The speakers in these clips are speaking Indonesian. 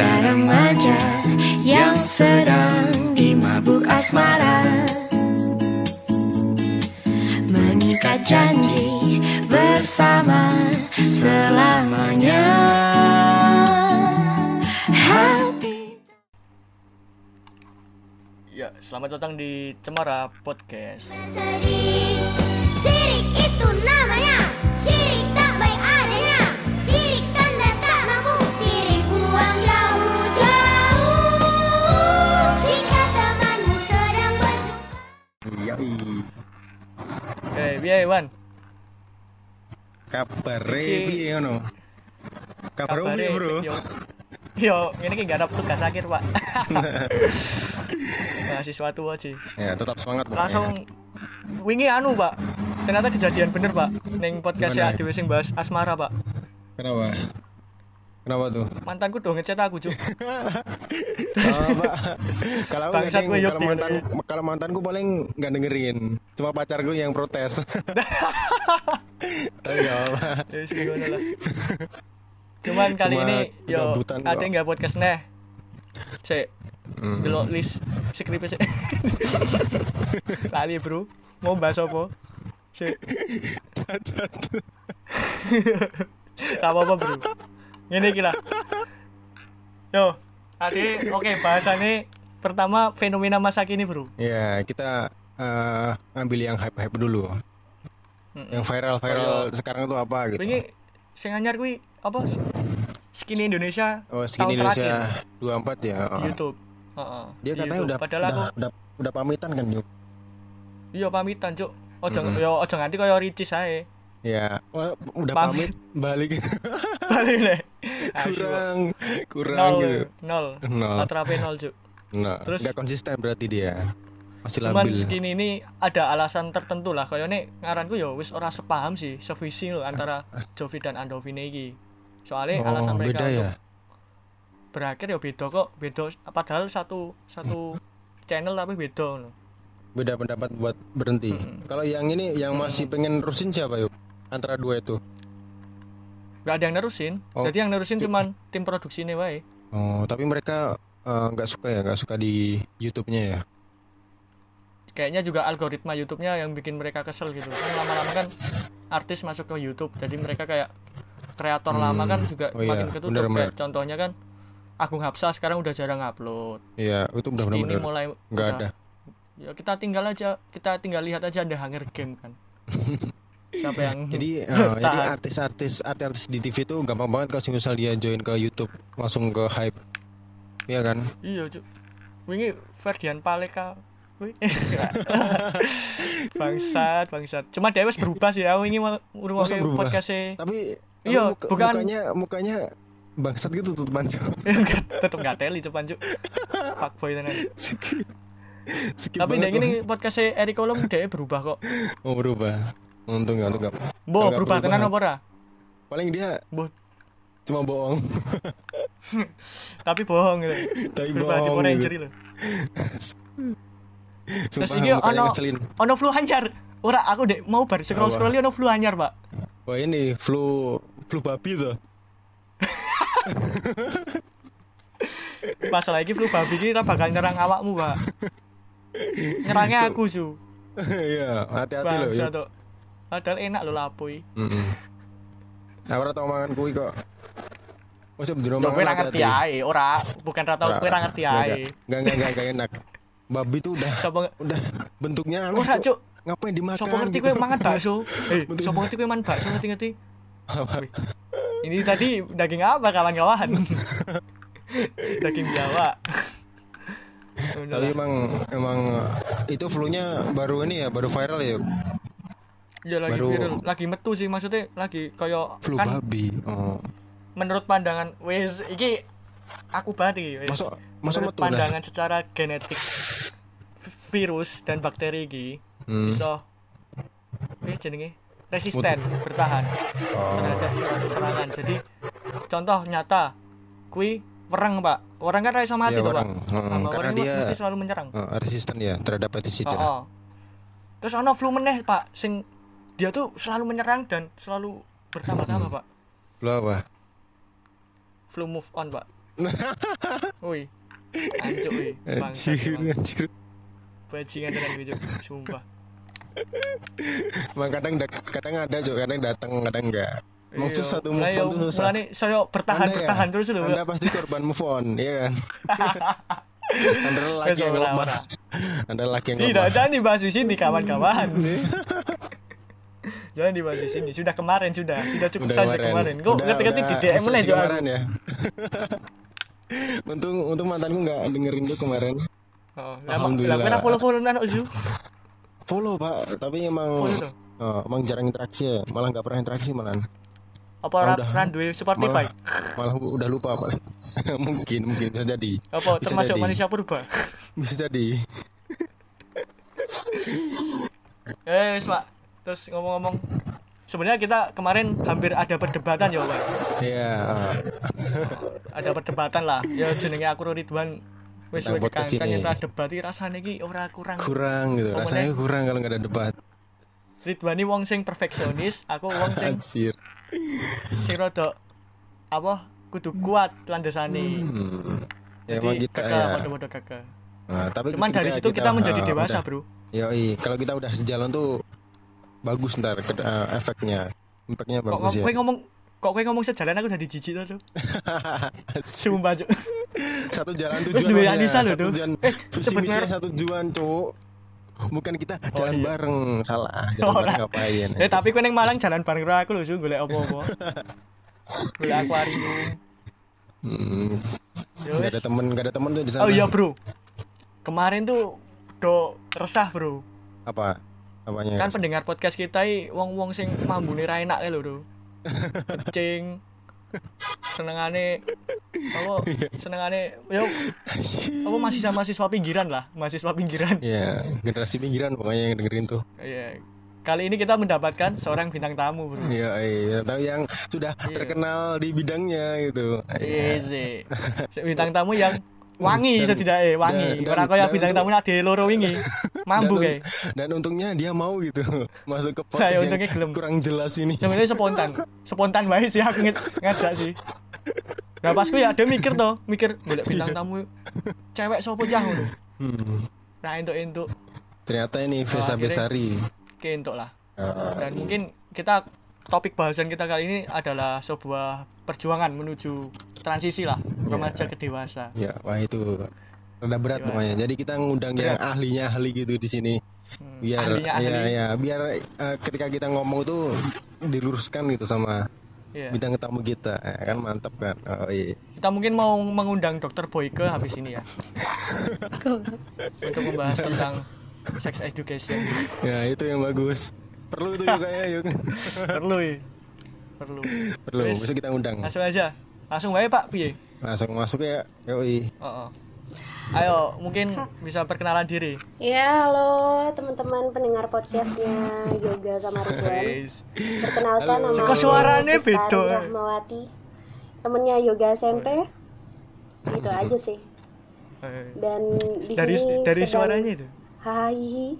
Kita remaja yang sedang dimabuk asmara. Mengikat janji bersama selamanya. Hati Ya, selamat datang di Cemara Podcast. Sirik, sirik itu namanya Iya, Oke, piye Iwan? kabar Iki- piye ngono? Kabar Kabare, piye, Bro? Yo, yo ini ki gak ada tugas akhir, Pak. Mahasiswa tua sih. Ya, tetap semangat. Langsung wingi anu, Pak. Ternyata kejadian bener, Pak. Ning podcast ya dhewe sing bahas asmara, Pak. Kenapa? Kenapa tuh? Mantanku dong ngechat aku, Cuk. Kalau Bangsat gue, Yop, kalau mantan kalau mantanku paling nggak dengerin. Cuma pacarku yang protes. Tapi enggak apa. Ya lah. Cuman kali Cuma ini yo ada nggak podcast neh. Sik, Hmm. delok list skrip sik. Lali, Bro. Mau bahas apa? Sik. Cacat. Gak apa-apa bro Ini gila Yo Ade oke bahasannya Pertama fenomena masa kini bro Ya, kita eh, ambil yang hype-hype dulu. Mm-mm. Yang viral-viral sekarang itu apa gitu? Ini Sing anyar kuwi Apa Skinny Indonesia Oh, Skin Indonesia terakhir 24 ya. Oh. Youtube Heeh, Dia di katanya YouTube. udah Padahal udah, aku udah udah pamitan kan, Yuk? Iya pamitan cuk Ojo Mm-mm. yo ojo nganti kaya Ricis ae Ya, oh, udah Pamit. pamit balik Balik kok. kurang kurang Nol gitu. Nol Nol. Baterai nol cuk Nah, Terus- nggak konsisten berarti dia. Masih Cuman labil. skinny ini ada alasan tertentu lah Kayaknya ngaranku ya wis ora sepaham sih Sevisi loh antara Jovi dan Andovine iki Soalnya Oh, alasan mereka beda untuk ya. berakhir ya beda kok beda padahal satu satu channel tapi beda loh Beda pendapat buat berhenti. Mm-mm. Kalau yang ini yang masih pengen nerusin siapa yuk? Antara dua itu. gak ada yang nerusin. Oh, jadi yang nerusin cuman tim produksi ini wae Oh, tapi mereka eh, nggak suka ya, nggak suka di YouTube-nya ya. kayaknya juga algoritma YouTube-nya yang bikin mereka kesel gitu. Kan lama-lama kan artis masuk ke YouTube jadi mereka kayak kreator Hmm, lama kan juga oh iya, makin ketutup. bener, bener. kayak contohnya kan Agung Hapsa sekarang udah jarang upload. Iya, itu benar-benar mulai nggak ada. ya kita tinggal aja kita tinggal lihat aja ada Hunger Game kan siapa yang Jadi, eh, jadi artis-artis artis-artis di TV itu gampang banget kalau misal dia join ke YouTube langsung ke hype. Iya kan? iya cuk wingi Ferdian Paleka Wih. bangsat bangsat cuma dia wis berubah sih aku ini Masa ngurungokke berubah? podcastnya Tapi Iya, muka- bukan- mukanya mukanya bangsat gitu tuh teman. Enggak, tetep gak teli cuman cuk fuckboy tenan Skip. Skip tapi yang ini podcastnya Eric Colom dia berubah kok Oh berubah. Untung nggak, untung nggak. Bo berubah tenan apa ora Paling dia Bo cuma bohong. tapi bohong gitu Tapi berubah bohong. Gitu. Ranger lho Sumpah, Terus ini ono- ono flu anyar ora aku dek mau bar scroll scroll ono flu anyar pak Wah ini flu flu babi tuh. masalah iki flu babi ora bakal nyerang awakmu pak nyerangnya aku su Iya, hati-hati loh. Ya. Padahal enak lo lapoi Mm-mm. Aku ora tau mangan kuwi kok. Masa bener Lho kowe mangan ora ngerti ae, ora bukan ora tau kowe ora ngerti ae. Enggak enggak enggak enggak enak. Babi tuh udah Sapa udah bentuknya aneh, ora Cuk. cuk, Ngapain dimakan? sapa ngerti gitu? kowe mangan bakso? Eh, Bentuk- sapa ngerti kowe mangan bakso ngerti-ngerti? Ini tadi daging apa kawan-kawan? daging Jawa. Tapi emang emang itu flu-nya baru ini ya, baru viral ya. Ya lagi baru- viral, lagi metu sih maksudnya lagi kaya Flu kan babi. Oh. menurut pandangan wis iki aku banget iki. wis. Masuk masuk metu lah. pandangan secara genetik virus dan bakteri iki Hmm. bisa eh jenenge resisten bertahan Oh. terhadap suatu serangan jadi contoh nyata kui wereng pak wereng kan ra iso mati Iya, tuh pak. Heeh, Nah, karena dia- mesti selalu menyerang Oh, resisten ya terhadap pestisida. Oh, oh. terus ono flu meneh pak sing dia tuh selalu menyerang dan selalu bertambah-tambah pak Lu apa? flu move on pak Woi. Ancuk woi. Anjir, anjir. Bajingan dengan gue. Sumpah. Emang kadang da- kadang ada Cok, kadang datang, kadang enggak. Emang Iya, susah tuh mulai move on yo- tuh susah. mulai saya bertahan Anda ya, bertahan terus lho. Anda pasti korban move on, iya kan? Anda laki yang lemah. Anda laki yang Tidak, lemah. jangan dibahas di sini kawan-kawan. jangan dibahas di sini. Sudah kemarin sudah, sudah cukup Udah saja kemarin. Kok Udah- ngetik-ngetik di DM lah kemarin ya. untung untung mantanku nggak dengerin lu kemarin. Oh, Alhamdulillah. Lah kena follow-follow anak Uzu. Follow pak, tapi emang Follow oh, emang jarang interaksi ya, malah nggak pernah interaksi malah. Apa ora udah. ran duwe Spotify? Malah, malah udah lupa paling. mungkin mungkin bisa jadi. Apa Bisa termasuk jadi. manusia purba? Bisa jadi. Eh, Pak. Terus ngomong-ngomong sebenarnya kita kemarin hampir ada perdebatan ya, Pak. Iya. Ada perdebatan lah. Ya jenenge aku Ridwan wis wis ini. yang debat iki rasane iki ora kurang. kurang gitu. Apa Rasanya kurang kalau nggak ada debat. Ridwan ini wong sing perfeksionis, aku wong sing Anjir. sing rada apa kudu kuat landasane. Hmm. Ya emang kita kakak, ya. padha-padha kakak. Nah, tapi Cuman dari situ kita, menjadi ah, dewasa, udah. Bro. Yoi, kalau kita udah sejalan tuh bagus ntar ke, eh, efeknya. Impactnya Kok bagus ya. kowe ngomong kok kowe ngomong sejalan aku jadi jijik tuh. Cuk. Sumpah, Cuk. satu jalan Wis tujuan duwe aja, Anissa lho, Duh. tujuan Eh, visi misinya satu tujuan cuk bukan kita jalan iya. bareng salah jalan Oh, bareng ngapain Eh tapi kowe ning Malang jalan bareng karo aku lho, Su, golek apa-apa. Golek akuarium. hmm, wis. ada temen nggak ada temen tuh di sana Oh iya, Bro. Kemarin tuh do resah, Bro. apa apanya Kan pendengar podcast kita i wong-wong sing mambune ra enak lho, Bro. Kecing. Senengane apa senengane yo apa mahasiswa mahasiswa pinggiran lah, mahasiswa pinggiran. ya generasi pinggiran pokoknya yang dengerin tuh Iya. Kali ini kita mendapatkan seorang bintang tamu, Bro. Iya, iya, tahu yang sudah Iya. terkenal di bidangnya gitu. Iya sih. Bintang tamu yang wangi Dan- setidaknya wangi. dan- dan- Ora kaya bintang untuk- tamu nak loro wingi. Mambu Dan- kayak. Dan untungnya dia mau gitu masuk ke Nah, podcast yang untungnya gelem. kurang jelas ini. Sebenarnya spontan. Spontan baik sih aku ngajak sih. Nah pas gue ya ada mikir toh, mikir golek bintang tamu cewek sopo. Hmm. Nah entuk-entuk Ternyata ini Oh, Vesa akhirnya- Besari. kentuk lah. Ah, Dan mungkin kita topik bahasan kita kali ini adalah sebuah perjuangan menuju transisi lah remaja ke dewasa. ya, wah itu rada berat Dewasa. pokoknya. Jadi kita ngundang yang Berat. ahlinya ahli gitu di sini. Hmm, Biar ahlinya ahli. ya ya biar eh, ketika kita ngomong tuh diluruskan gitu sama Iya. bintang tamu kita. Ya, kan mantap kan. Oh iya. Kita mungkin mau mengundang dokter Boyke habis ini ya untuk membahas tentang sex education. Ya, itu yang bagus. Perlu tuh yuk kayaknya yuk. Perlu ya. Perlu. Perlu, besok kita undang. Langsung aja. Langsung wae Pak piye? Langsung masuk ya. Yoi. Heeh. Ayo, mungkin bisa perkenalan diri. Ya, halo teman-teman pendengar podcastnya Yoga sama Ridwan. Wis. Perkenalkan Halo. nama Kok suaranya beda? Rahmawati. Temennya Yoga SMP. Gitu aja sih. Eh, Dan di Dari sini dari sedang suaranya itu. Hai.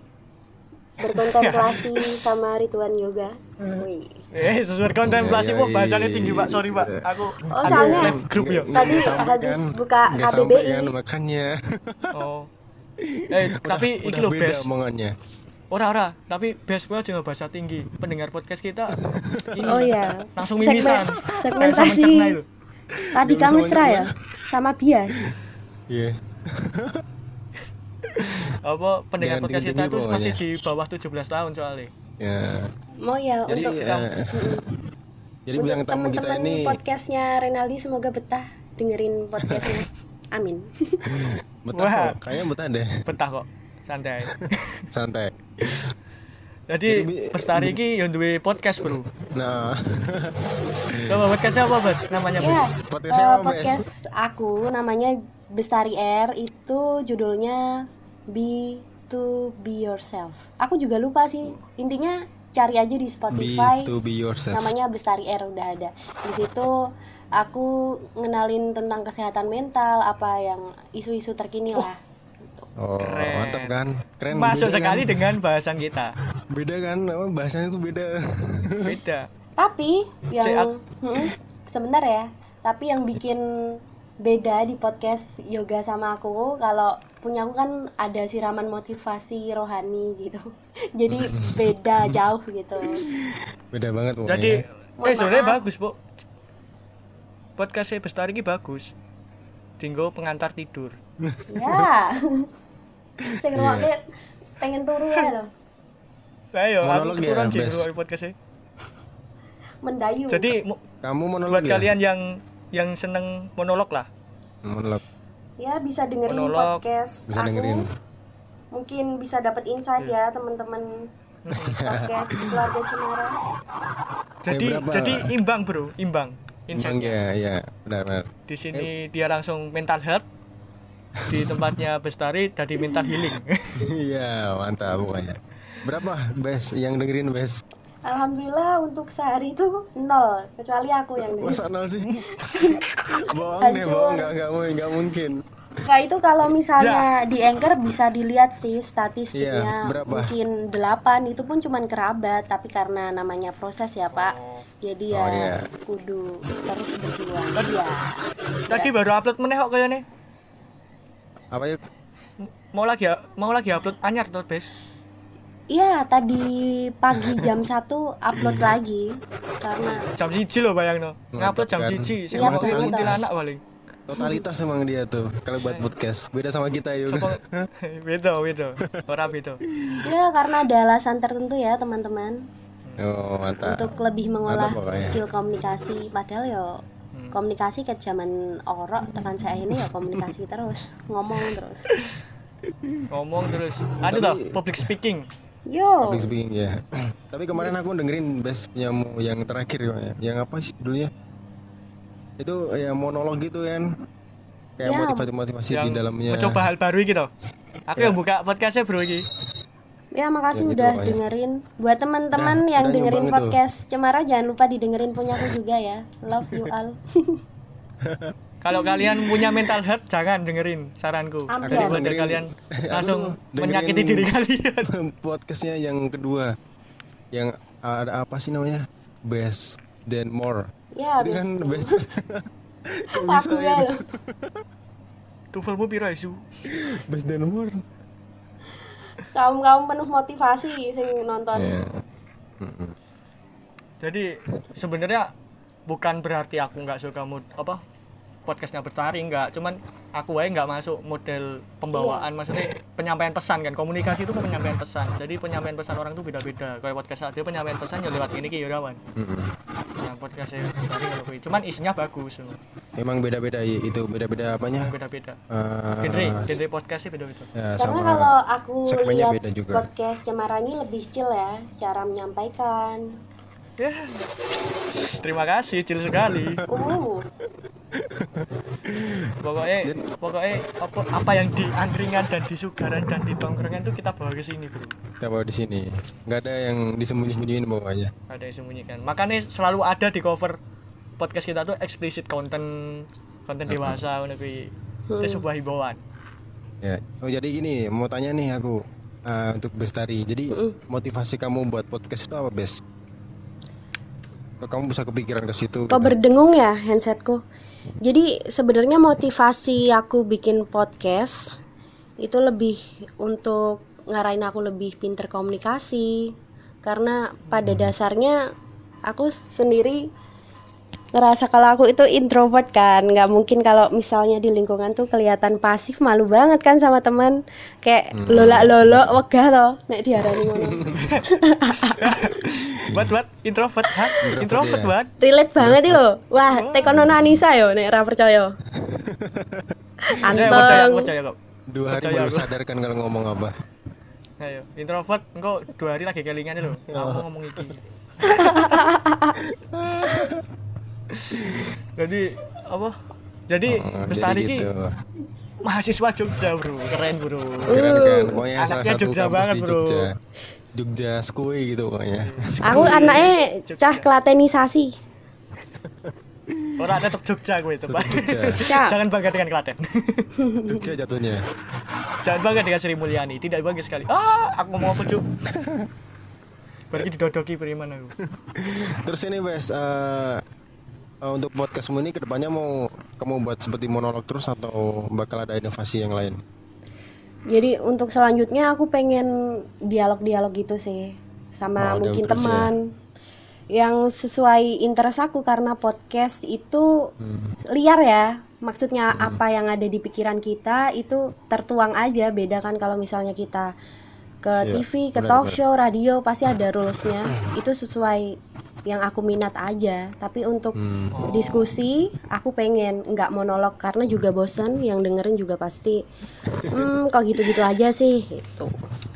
Berkontemplasi sama Ridwan Yoga. Wih. Eh, sesuai kontemplasi Iya, wah iya, bahasanya iya, tinggi, Pak. Sorry. Pak. Aku Oh, soalnya- grup ya. Tadi habis kan. buka KBBI. kan makanya. Oh. Eh, tapi iki udah lho, beda Bes. omongannya. Ora ora, tapi Bes gue aja bahasa tinggi. Pendengar podcast kita ini Oh iya. langsung Segmen- mimisan. segmentasi. Tadi kamu sama mesra ya? Sama bias. Iya. Apa pendengar podcast kita itu masih di bawah 17 tahun soalnya. Ya. Mau ya Jadi untuk eh, jadi untuk bilang tamu kita teman-teman ini podcastnya Renaldi semoga betah dengerin podcastnya. Amin. betah Wah. kok. Kayaknya betah deh. Betah kok. Santai. Santai. Jadi Bestari iki yo duwe podcast, Bro. Nah, Coba podcastnya apa, Bas? Namanya, Bas? Ya, Podcastnya eh, apa, Bes? podcast aku namanya Bestari Air itu judulnya Be to Be Yourself. Aku juga lupa sih. Intinya cari aja di be Spotify. to be yourself. Namanya Bestari Air udah ada. Di situ aku ngenalin tentang kesehatan mental, apa yang isu-isu terkini lah. Oh, Keren. mantap kan? Keren. Masuk beda sekali kan? dengan bahasan kita. Beda kan? Apa bahasanya tuh beda. Beda. Tapi yang ak- Mm-mm, sebentar ya. Tapi yang bikin beda di podcast yoga sama aku kalau punya aku kan ada siraman motivasi rohani gitu jadi beda jauh gitu Beda banget pokoknya. Jadi Mohon eh sebenarnya bagus, Bu. Podcast Bestari ini bagus. Tinggal pengantar tidur. ya saya Iya. yeah. pengen turu ya loh Lah yo, Monolog aku ya, keturunan sih Bes. ngrungokne podcastnya. mendayu Jadi kamu monolog buat ya? kalian yang yang seneng monolog lah. Monolog. Ya bisa dengerin Monolog. podcast Bisa aku dengerin. mungkin bisa dapat insight Iya. ya teman-teman podcast keluarga Cemara Jadi berapa? jadi imbang, Bro, imbang. Bang Insightnya. ya, ya, benar benar. Di sini dia langsung mental health. Di tempatnya Bestari dari mental healing. Iya, mantap pokoknya. Berapa bes yang dengerin bes? Alhamdulillah untuk sehari itu nol kecuali aku yang Masa nol sih? bohong deh, bohong nggak nggak mungkin, nggak mungkin. Nah itu kalau misalnya di Anchor bisa dilihat sih statistiknya berapa? mungkin 8 itu pun cuman kerabat tapi karena namanya proses ya Pak jadi ya Oh, iya. kudu terus berjuang ya Tadi baru upload meneh kok kayaknya. Apa ya? Mau lagi ya, mau lagi upload anyar tuh, Bes. Iya tadi pagi jam 1 upload lagi karena Jam siji loh bayangno. Ngupload jam Mantap kan? siji, sing Iya, ngomong betul. kuntilanak paling. Totalitas emang dia tuh kalau buat podcast. Beda sama kita yuk. Beda beda. Ora beda. ya karena ada alasan tertentu ya teman-teman Oh, mantap. untuk lebih mengolah Mantap skill komunikasi padahal yo Hmm. komunikasi ke zaman orok tekan saya ini ya komunikasi terus ngomong terus Ngomong terus. Toh, Tapi- public speaking. Yo Public speaking ya. Tapi kemarin aku dengerin best punyamu yang terakhir ya. Yang apa sih dulunya? Itu ya monolog gitu kan. Kayak Ya. motivasi-motivasi di yang dalamnya. mencoba hal baru gitu. Aku Ya. yang buka podcastnya bro iki. Ya makasih Ya, gitu udah pokoknya. dengerin. Buat teman-teman Nah, yang dengerin nyumbang itu. podcast Cemara jangan lupa didengerin punyaku juga ya. Love you all. Kalau kalian punya mental health jangan dengerin saranku. Daripada Dengerin- kalian langsung menyakiti diri kalian. Podcastnya yang kedua. Yang ada apa sih namanya? Best then more. ya Itu kan best. Kok bisa ya ya? Tuvelmu piro isu? Best then more. Kaum kaum penuh motivasi sing nonton. Ya. Jadi sebenarnya bukan berarti aku nggak suka mood apa podcastnya bertari nggak cuman aku aja nggak masuk model pembawaan maksudnya penyampaian pesan kan komunikasi itu kan penyampaian pesan jadi penyampaian pesan orang tuh beda-beda kayak podcast dia penyampaian pesan ya lewat ini ki Yurawan Mm-mm. yang podcastnya bertari kalau kuwi. cuman isinya bagus loh. Emang beda-beda ya, itu beda-beda apanya? beda-beda Eh, genre genre podcastnya beda-beda ya, Karena sama kalau aku lihat beda juga. podcast Cemara ini lebih chill ya cara menyampaikan. ya terima kasih cil sekali Uh, pokoknya pokoknya apa, apa yang di angkringan dan di sugaran dan di tongkrongan itu kita bawa ke sini bro kita bawa di sini. Nggak ada yang disembunyi-sembunyiin bawahnya. ada yang sembunyikan makanya selalu ada di cover podcast kita tuh explicit konten konten dewasa ngono kuwi itu sebuah himbauan Ya. Oh jadi gini, mau tanya nih aku eh, untuk Bestari. Jadi motivasi kamu buat podcast itu apa, Bes? Kok kamu bisa kepikiran ke situ? kok gitu? berdengung ya handsetku. Jadi sebenarnya motivasi aku bikin podcast itu lebih untuk ngarahin aku lebih pinter komunikasi. Karena pada dasarnya aku sendiri ngerasa kalau aku itu introvert kan. Nggak mungkin kalau misalnya di lingkungan tuh kelihatan pasif malu banget kan sama teman kayak lolak lolok wegah toh nek diarani ngono. Buat buat introvert? Hah? Introvert, ya. buat relate banget nih lo. Wah tekono Anissa yo nek ra percaya. Anteng. Percaya kok. Dua hari Percaya baru aku. sadar kan kalau ngomong apa. ayo introvert engkau dua hari lagi kelingan lo aku ngomong iki jadi apa jadi Oh, bestari jadi ki gitu. mahasiswa Jogja bro keren bro Keren kan? Pokoknya Anaknya Jogja banget, bro. Jogja. Jogja Skui gitu pokoknya. aku anaknya cah klatenisasi orang tetap Jogja gue itu pak Jogja. Jangan bangga dengan Klaten Jogja jatuhnya. jangan bangga dengan Sri Mulyani tidak bangga sekali ah aku mau apa cuk Berarti didodoki beriman aku Terus ini Bes, eh, eh, untuk podcastmu ini ke depannya mau kamu buat seperti monolog terus atau bakal ada inovasi yang lain? Jadi untuk selanjutnya aku pengen dialog-dialog gitu sih sama Oh, mungkin ya. teman yang sesuai interest aku karena podcast itu Hmm. liar ya. Maksudnya apa yang ada di pikiran kita itu tertuang aja. Beda kan kalau misalnya kita ke Iya, TV, ke talk show, radio pasti ada rulesnya. Itu sesuai yang aku minat aja. Tapi untuk Hmm. diskusi aku pengen nggak monolog karena juga bosen yang dengerin juga pasti hmm kok gitu-gitu aja sih gitu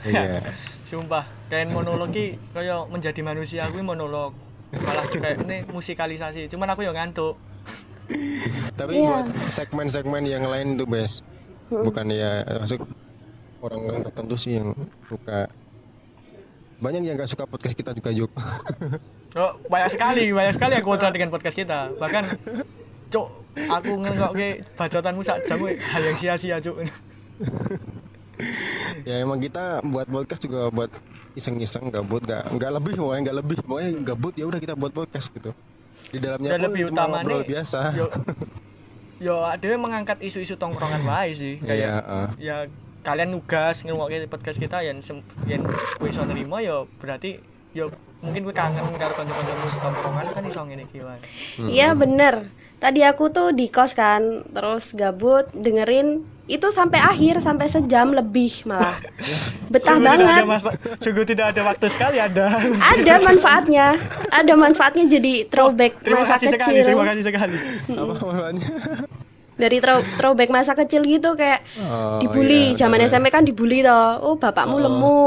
Iya. Sumpah, kayak monolog ki kayak menjadi manusia aku monolog. Malah kayak ini musikalisasi. Cuman aku yang ngantuk. Tapi Iya. buat segmen-segmen yang lain tuh bes, bukan ya masuk orang tertentu sih yang suka. Banyak yang gak suka podcast kita juga Juk. Oh, banyak sekali, banyak sekali yang kontra dengan podcast kita. Bahkan Cuk, aku ngenggok ke bacotanmu sak jam hal yang sia-sia, Cuk. ya emang kita buat podcast juga buat iseng-iseng gabut gak nggak lebih pokoknya nggak lebih pokoknya gabut ya udah kita buat podcast gitu di dalamnya Dan pun lebih cuma ngobrol biasa Yo, yo dia mengangkat isu-isu tongkrongan wae sih. Iya, Kayak eh. ya kalian nugas ngrungokke podcast kita yang sem- yang kowe iso nerima yo berarti yo mungkin kowe kangen karo kanca-kancamu tongkrongan kan iso ngene iki wae. iya bener. Tadi aku tuh di kos kan terus gabut dengerin itu sampai akhir sampai sejam lebih malah. Betah Sungguh tidak banget. Ada mas- sungguh tidak ada waktu sekali ada. ada manfaatnya. Ada manfaatnya jadi throwback Terima masa kasih sekali, kecil. terima kasih sekali. apa namanya dari throw, throwback masa kecil gitu kayak Oh, dibully iya, zaman bener. SMP kan dibully toh oh bapakmu lemu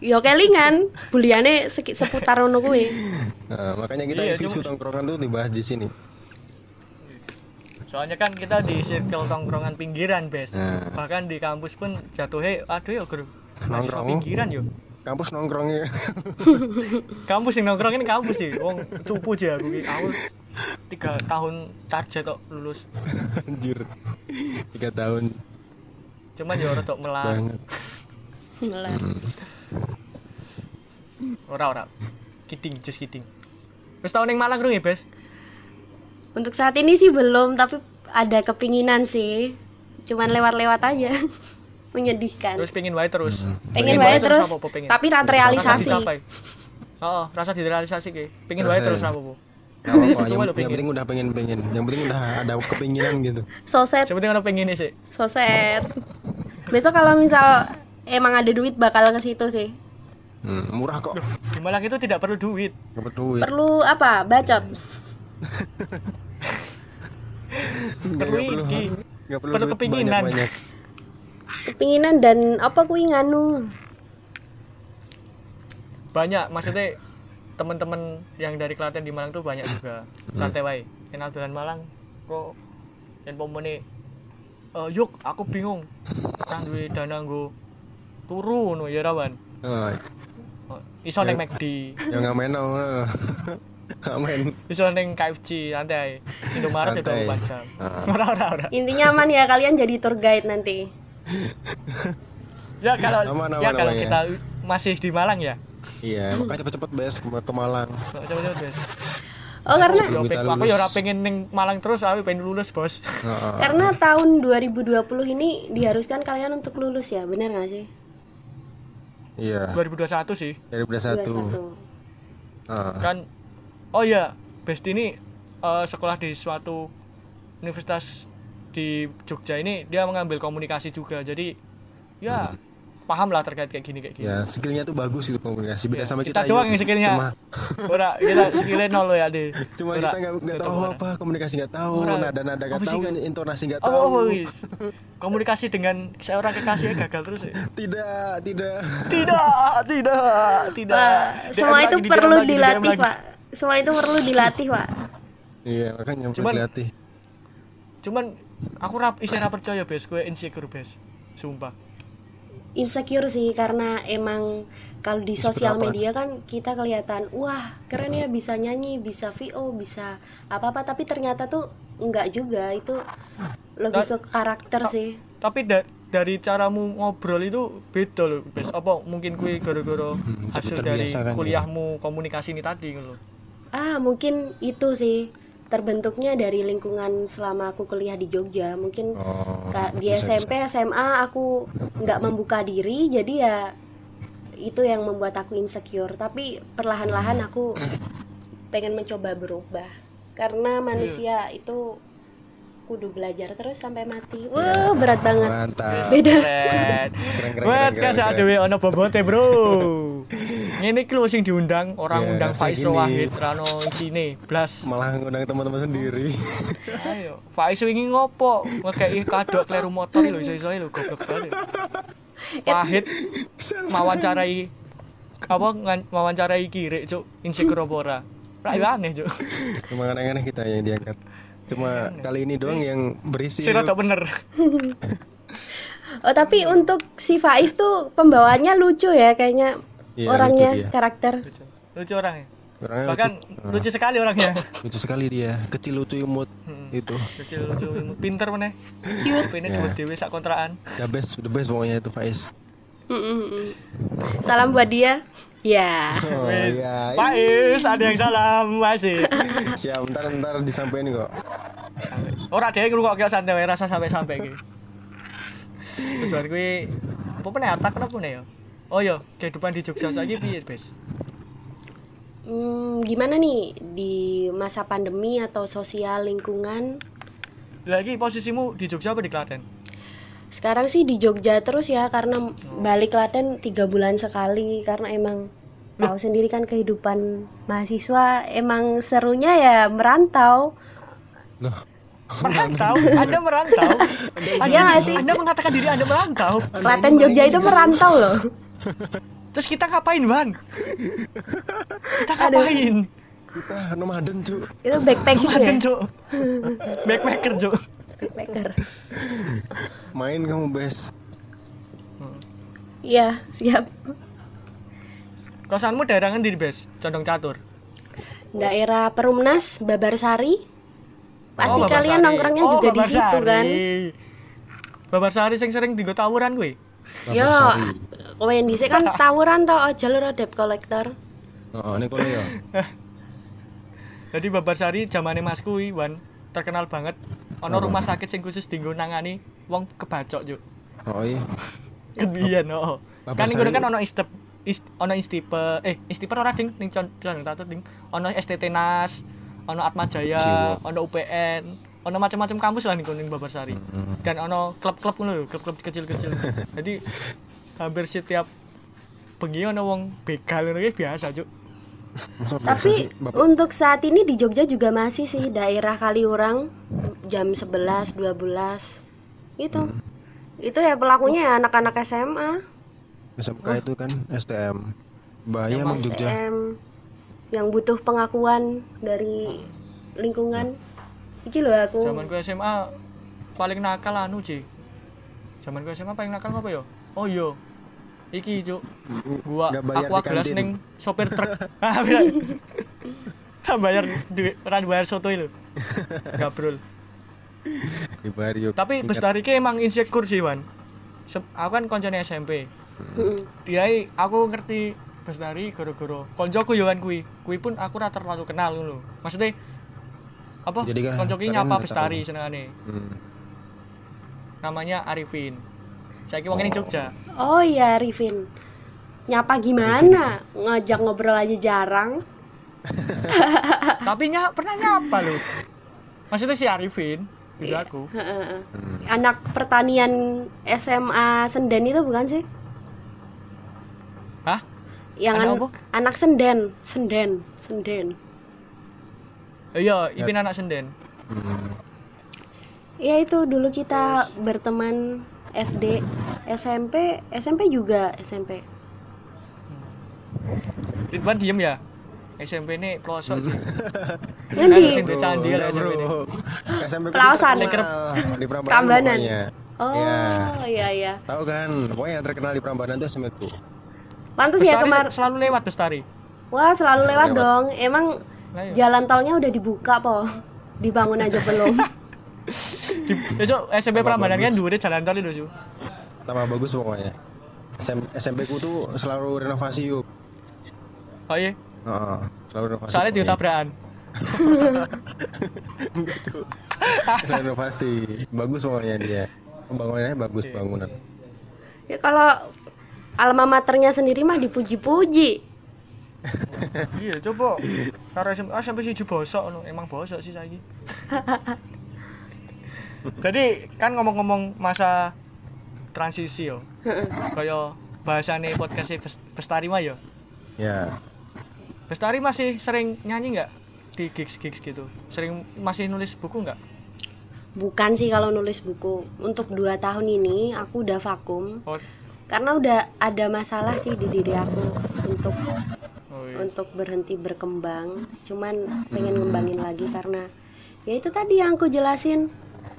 yo kelingan buliane seki- seputar ngono kuwi Nah, makanya kita Iya, isi isu tongkrongan tuh dibahas di sini Soalnya kan kita di circle tongkrongan pinggiran, Bes. Nah. Bahkan di kampus pun jatuhnya aduh ya, Guru. Nongkrong. pinggiran yo. Kampus nongkrongnya Kampus yang nongkrong ini kampus sih. Wong cupu aja aku. Aku tiga tahun target kok lulus. anjir tiga tahun Cuman ya rada melar. banget Melar. Ora ora. Kiting, just kiting. Wis tau ning Malang rung ya, Bes? untuk saat ini sih belum tapi ada kepinginan sih cuman lewat-lewat aja menyedihkan Terus pengen wae terus. pengen wae terus apa-apa pengen. tapi rata Rasa realisasi. Oh, rasa direalisasi ki. Pengen wae Rasa terus ya. apa-apa. Gak apa-apa, yang, yang penting udah pengen pengen yang penting udah ada kepinginan gitu soset Seperti ono pengen sih. soset besok kalau misal emang ada duit bakal ke situ sih hmm, murah kok Di Malang itu tidak perlu duit. dapat duit perlu apa bacot Nggak- perlu nggak perlu iki. nggak perlu Perlu duit kepinginan. banyak-banyak. Kepinginan dan apa kuwi nganu? Banyak maksudnya teman-teman yang dari Klaten di Malang tuh banyak juga. Santai wae. Kenal dolan Malang kok yang pomone eh yuk aku bingung. Nang duwe dana nggo turu ngono ya rawan. Oh, iso neng McD yang nggak main dong ngamen iso neng KFC santai Indomaret itu jam. Ah. ora ora ora. Intinya aman ya kalian jadi tour guide nanti ya kalau Aman, aman, ya kalau aman, ya. kita masih di Malang ya? Iya makanya cepet-cepet bes ke, ke Malang. Coba-coba guys oh karena Kita aku ya pengen neng Malang terus aku pengen lulus bos. Heeh. karena tahun 2020 ini diharuskan kalian untuk lulus ya benar nggak sih? Iya. 2021 sih. dari belas satu. 21 Ah. kan oh ya Best ini eh, sekolah di suatu universitas di Jogja ini dia mengambil komunikasi juga. Jadi ya paham lah terkait kayak gini kayak gini. Ya skillnya tuh bagus gitu komunikasi. Beda Ya, sama kita kita, doang yuk. yang skillnya. cuma ora kita skillnya nol ya deh cuma kita nggak nggak tahu apa komunikasi nggak tahu Ora. nada nada nggak tahu Kak? intonasi nggak oh, tahu. oh, wis. komunikasi dengan seorang kekasih gagal terus ya? Tidak tidak. Tidak tidak tidak. Semua lagi, itu DM perlu lagi, dilatih lagi. pak. Semua itu perlu dilatih pak. Iya makanya perlu dilatih. cuman aku rap isi rap percaya bes. Gue insecure bes. Sumpah. Insecure sih karena emang kalau di sosial media kan kita kelihatan wah keren ya bisa nyanyi bisa VO bisa apa apa tapi ternyata tuh enggak juga. Itu lebih ke karakter sih. tapi da- dari caramu ngobrol itu beda loh bes. Apa mungkin kue gara-gara hasil dari kan ya. kuliahmu komunikasi ini tadi gitu loh ah mungkin itu sih terbentuknya dari lingkungan selama aku kuliah di Jogja. Mungkin Oh, di bisa, SMP SMA aku nggak membuka diri jadi ya itu yang membuat aku insecure. Tapi perlahan-lahan aku pengen mencoba berubah. Karena manusia itu kudu belajar terus sampai mati wah berat banget Mantap. beda Keren. Keren, keren, Buat keren, kan keren, saat keren. dewe ono bobote, Bro. Ngene iki lho sing diundang, orang Ya, undang Faiz. Wahid Rano isine blas. Malah ngundang teman-teman sendiri. Ayo, Faiz wingi ngopo? Ngekeki kado kleru motor lho iso-iso lho goblok banget. Wahid mawancarai apa ngan- mawancarai kiri cuk insecure apa ora? Ra aneh cuk. Aneh-aneh kita yang diangkat. Cuma kali ini doang yang berisi. Sing rada bener. oh tapi untuk si Faiz tuh pembawaannya lucu ya kayaknya Iya, orangnya lucu dia. karakter Lucu. Lucu orangnya. Orangnya Bahkan lucu. lucu sekali orangnya. lucu sekali dia. Kecil lucu imut Hmm. itu. Kecil lucu pinter meneh. cute Ini Ya. dua dhewe sak kontrakan. The best, the best pokoknya itu Faiz. Mm, mm, mm. salam buat dia ya Oh Wes. iya. Ada yang salam masih. Siap, ntar ntar disampaikan kok. Ora dhewe ngrungokke santai wae rasa sampai-sampai iki. Terus bar kuwi apa meneh atak kenapa ya? Oh iya, kehidupan di Jogja saiki piye, Bes? Hmm, gimana nih di masa pandemi atau sosial lingkungan? Lagi posisimu di Jogja apa di Klaten? Sekarang sih di Jogja terus ya karena balik Klaten tiga bulan sekali karena emang tahu sendiri kan kehidupan mahasiswa emang serunya ya merantau. Noh, Merantau? Anda merantau? Anda, Iya nggak sih? Anda mengatakan diri Anda merantau? Klaten Jogja itu merantau loh. Terus kita ngapain, Ban? Kita ngapain? kita nomaden cu. Itu backpacking ya, Maden, Cuk. Backpacker, Cuk. Backpacker. Main kamu bes. Iya siap. Kosanmu daerah ngendi, Bes? Condong catur. Daerah Perumnas, Babarsari. Pasti Oh, Babar kalian Sari. nongkrongnya Oh, juga di Babar situ kan. Sari. Babar Sari sing sering digo tawuran kuwi. Yo, Babarsari. kowe dhisik kan tawuran to aja lho debt collector. Oh, ini kalau ya. Jadi Babar Sari zamane Mas kuwi, Wan, terkenal banget. Ono rumah sakit sing khusus dinggo nangani wong kebacok, Juk. Oh iya. Kan biyen, oh. Babar Kan iku Sari- kan ono istep ist, ono istipe eh istipe ora ding ning con- condong catur ding. Ono STT Nas, ono Atma Jaya, ono UPN, ono macam-macam kampus lah ning ning Babar Sari. Hmm. Dan ono klub-klub ngono lho, klub-klub kecil-kecil. Jadi hampir setiap bengi ono wong begal ngono ki biasa, Juk. Tapi untuk saat ini di Jogja juga masih sih daerah Kaliurang jam 11 12 itu. Itu ya pelakunya ya anak-anak SMA, SMK itu kan STM. Bahaya emang Jogja. STM yang butuh pengakuan dari lingkungan. Iki loh aku. Zaman gue SMA paling nakal anu, Ci. Zaman gue SMA paling nakal apa ya? Oh iya. Iki, Cuk. Gua di gelas ning sopir truk. Ah, bener. Tak bayar duit, ora bayar soto itu. Gabrul. Di Barrio. Tapi Bestari ki emang insecure sih, Wan. Aku kan koncone SMP. Dia aku ngerti Bestari gara-gara koncoku yo kan kuwi. Kuwi pun aku ora terlalu kenal ngono. Maksudnya apa? Jadi kan nyapa Bestari senengane. Hmm. Namanya Arifin. Saya wong ini Jogja. Oh iya Rifin. Nyapa gimana? Ngajak ngobrol aja jarang. Tapi nya pernah nyapa loh. Maksudnya si Arifin, itu Iya. aku. Heeh. Hmm. Anak pertanian SMA Senden itu bukan sih? Hah? Yang Anak an- apa? anak Senden, Senden, Senden. Iya, Ipin anak Senden. Hmm. Ya itu dulu kita berteman SD, SMP, SMP juga SMP. Ridwan diem ya. SMP ini pelosok sih. Nanti di candi lah SMP ini. SMP Pelausan. terkenal di Prambanan. Oh Iya. iya iya. Tahu kan, pokoknya yang terkenal di Prambanan itu SMP ku. Pantas ya kemar. selalu lewat Bestari. Wah selalu Selalu lewat lewat. dong. Emang Nah, iya. jalan tolnya udah dibuka po. Dibangun aja belum. Besok SMP Prambanan kan dua jalan tol itu, Su. Tambah bagus pokoknya. SM, SMP ku tuh selalu renovasi yuk. Oh iya, Heeh, selalu renovasi. soalnya di pokoknya. tabrakan. Enggak cuy. Renovasi. Bagus pokoknya dia. Pembangunannya bagus bangunan. Ya kalau alma maternya sendiri mah dipuji-puji. iya coba karo SMP ah, sampai siji bosok no. emang bosok sih saiki jadi kan ngomong-ngomong masa transisi yo kaya bahasane podcast Bestari mah yo Ya. Bestari masih sering nyanyi nggak di gigs-gigs gitu sering masih nulis buku nggak Bukan sih kalau nulis buku. Untuk dua tahun ini aku udah vakum oh, karena udah ada masalah sih di diri aku untuk oh iya. untuk berhenti berkembang. Cuman pengen ngembangin lagi karena ya itu tadi yang aku jelasin.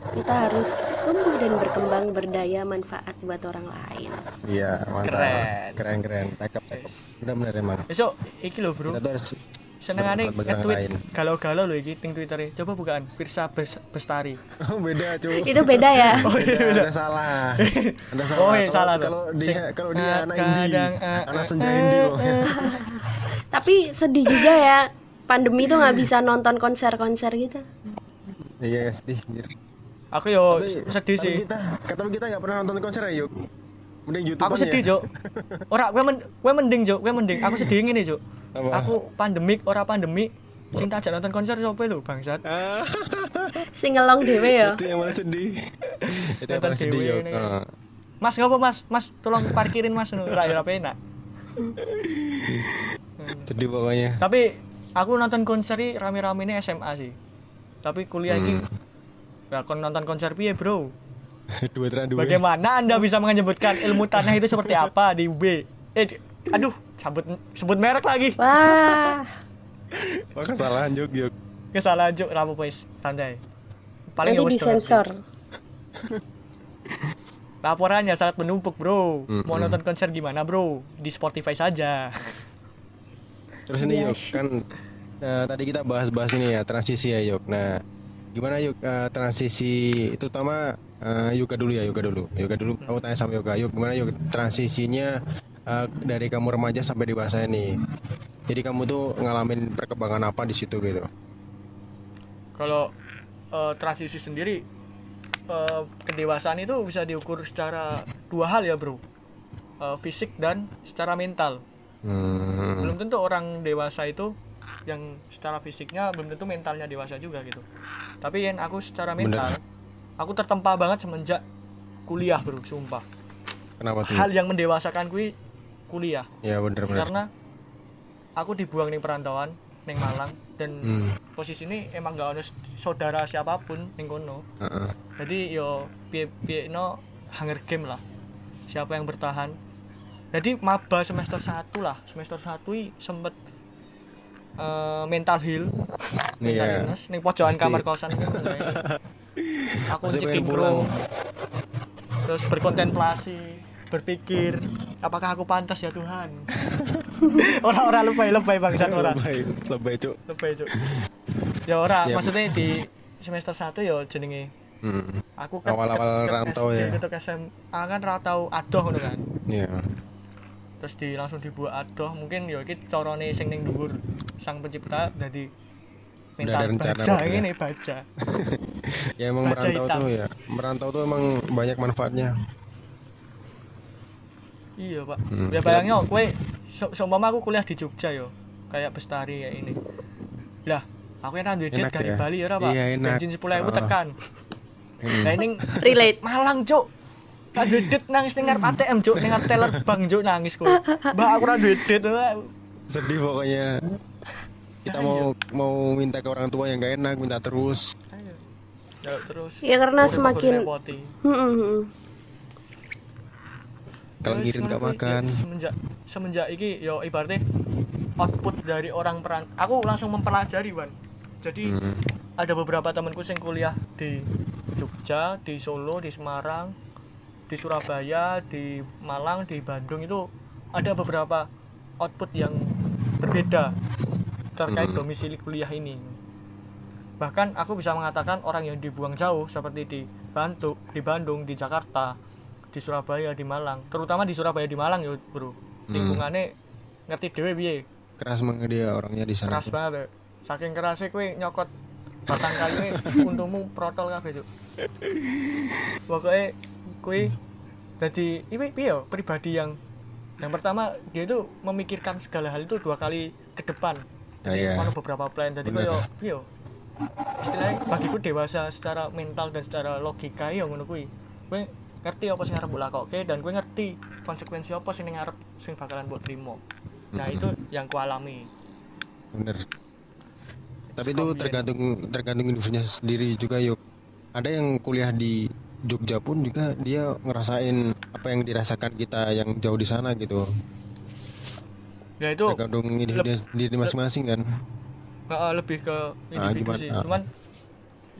Kita harus tumbuh dan berkembang berdaya manfaat buat orang lain. Iya, mantap. Keren. Keren keren. Cakep cakep. Benar benar emang. besok iki lho bro Kita tuh harus senengane bagi orang nge-tweet galau-galau lho iki ting twittere coba bukaan Pirsa Bes- Bestari Oh, beda cuy. Itu beda ya. Beda, ada salah. Ada salah. Oh, iya, Kalau- salah tuh. Kalau dia kalau dia anak indie, kadang, ah, anak ah, senja indie pokoknya. Tapi sedih juga ya. Pandemi tuh nggak bisa nonton konser-konser gitu. Iya, sedih anjir. Aku yo Tapi- sedih sih Kita, tapi kita nggak pernah nonton konser ya, yuk. Mending YouTube aku sedih Jok ora gue men gue mending Jok gue mending aku sedih ngene Jok Apa? aku pandemik ora pandemik cinta aja nonton konser sopo lho bangsat Ah, Singelong dewe ya. itu yang mana sedih. itu yang paling sedih, yuk. ini. Ah. Mas ngopo Mas Mas tolong parkirin Mas ngono ora ora penak Sedih pokoknya. tapi aku nonton konser rame-rame ini SMA sih tapi kuliah iki Hmm. Ya kon nonton konser piye bro dua terang dua. bagaimana anda bisa menyebutkan ilmu tanah itu seperti apa di UB eh di- aduh sebut sebut merek lagi Wah, Wah, kesalahan yuk, yuk. kesalahan Jok rapo wis santai paling nanti disensor. Laporannya sangat menumpuk, bro. Mau Mm-mm. nonton konser gimana, bro? Di Spotify saja. Terus ini Iya. yuk, kan eh, tadi kita bahas-bahas ini ya transisi ya yuk. Nah, gimana yuk eh, transisi itu utama eh, Yuka dulu ya, Yuka dulu. Yuka dulu. Aku tanya sama Yuka, yuk gimana yuk transisinya eh, dari kamu remaja sampai dewasa ini. Jadi kamu tuh ngalamin perkembangan apa di situ gitu? Kalau eh, transisi sendiri eh, kedewasaan itu bisa diukur secara dua hal ya, bro. Eh, fisik dan secara mental. Hmm. Belum tentu orang dewasa itu yang secara fisiknya belum tentu mentalnya dewasa juga gitu. Tapi yang aku secara mental, aku tertempa banget semenjak kuliah, bro, sumpah. Kenapa tuh? Hal yang mendewasakan kui kuliah. Ya bener-bener. karena aku dibuang ning perantauan ning Malang dan Hmm. posisi ini emang gak ada saudara siapa pun ning kono heeh. jadi yo piye piye no Hunger Game lah siapa yang bertahan jadi maba semester 1 lah semester 1 i sempet eh, mental heal mental Iya. illness ning pojokan kamar kosan gitu. aku pulang. bro terus berkontemplasi berpikir apakah aku pantas ya Tuhan orang-orang lebay lebay bangsat orang Lebay, lebay cuk. lebay cuk ya ora Ya. maksudnya di semester 1 ya jenenge Hmm. aku kan Awal-awal rantau ya. SMA kan rantau adoh ngono kan Iya. Terus di langsung dibuat adoh mungkin ya iki carane sing ning dhuwur sang pencipta dadi Udah ada rencana baja ya. ini baja Ya emang Baja merantau hitam. tuh ya. Merantau tuh emang banyak manfaatnya. iya pak Hmm, ya bayangnya kowe se- seumpama aku kuliah di Jogja yo kayak bestari ya ini lah aku yang Enak dari ya? Bali ya ora pak Iya, enak. bensin sepuluh ribu Ah. tekan Hmm. nah ini Relate. Malang cuk Tak nangis ngarep ATM cuk ning ngarep teller bank cuk nangis ku. Mbak aku ora duit dit. Sedih pokoknya. Kita mau mau minta ke orang tua yang gak enak, minta terus. Ayo. Ya terus. Ya karena semakin. Kalau ngirit gak makan. semenjak semenjak iki yo ibaratnya output dari orang peran aku langsung mempelajari Wan. Jadi Hmm. ada beberapa temanku yang kuliah di Jogja, di Solo, di Semarang, di Surabaya, di Malang, di Bandung itu ada beberapa output yang berbeda terkait Hmm. domisili kuliah ini. Bahkan aku bisa mengatakan orang yang dibuang jauh seperti di Bandung, di Bandung, di Jakarta, di Surabaya, di Malang, terutama di Surabaya di Malang ya, Bro. Hmm. Lingkungannya ngerti dhewe piye, Keras banget dia orangnya di sana. keras tuh. banget. saking kerasnya kue nyokot batang kayu untungmu protol kabeh cuk pokoknya kue jadi ini piye yo, pribadi yang yang pertama dia itu memikirkan segala hal itu dua kali ke depan. Ya, iya. ono beberapa plan. Jadi piye yo, istilahnya bagiku dewasa secara mental dan secara logika ya ngono kuwi. Kowe ngerti apa sing arep mbok lakoke dan kowe ngerti konsekuensi apa sing ning arep sing bakalan mbok trimo. Nah Mhm. itu yang ku alami. Bener. Tapi itu tergantung tergantung individunya sendiri juga yuk ada yang kuliah di Jogja pun juga dia ngerasain apa yang dirasakan kita yang jauh di sana gitu ya itu tergantung sendiri masing-masing kan uh, lebih ke individu gimana? sih Ah. cuman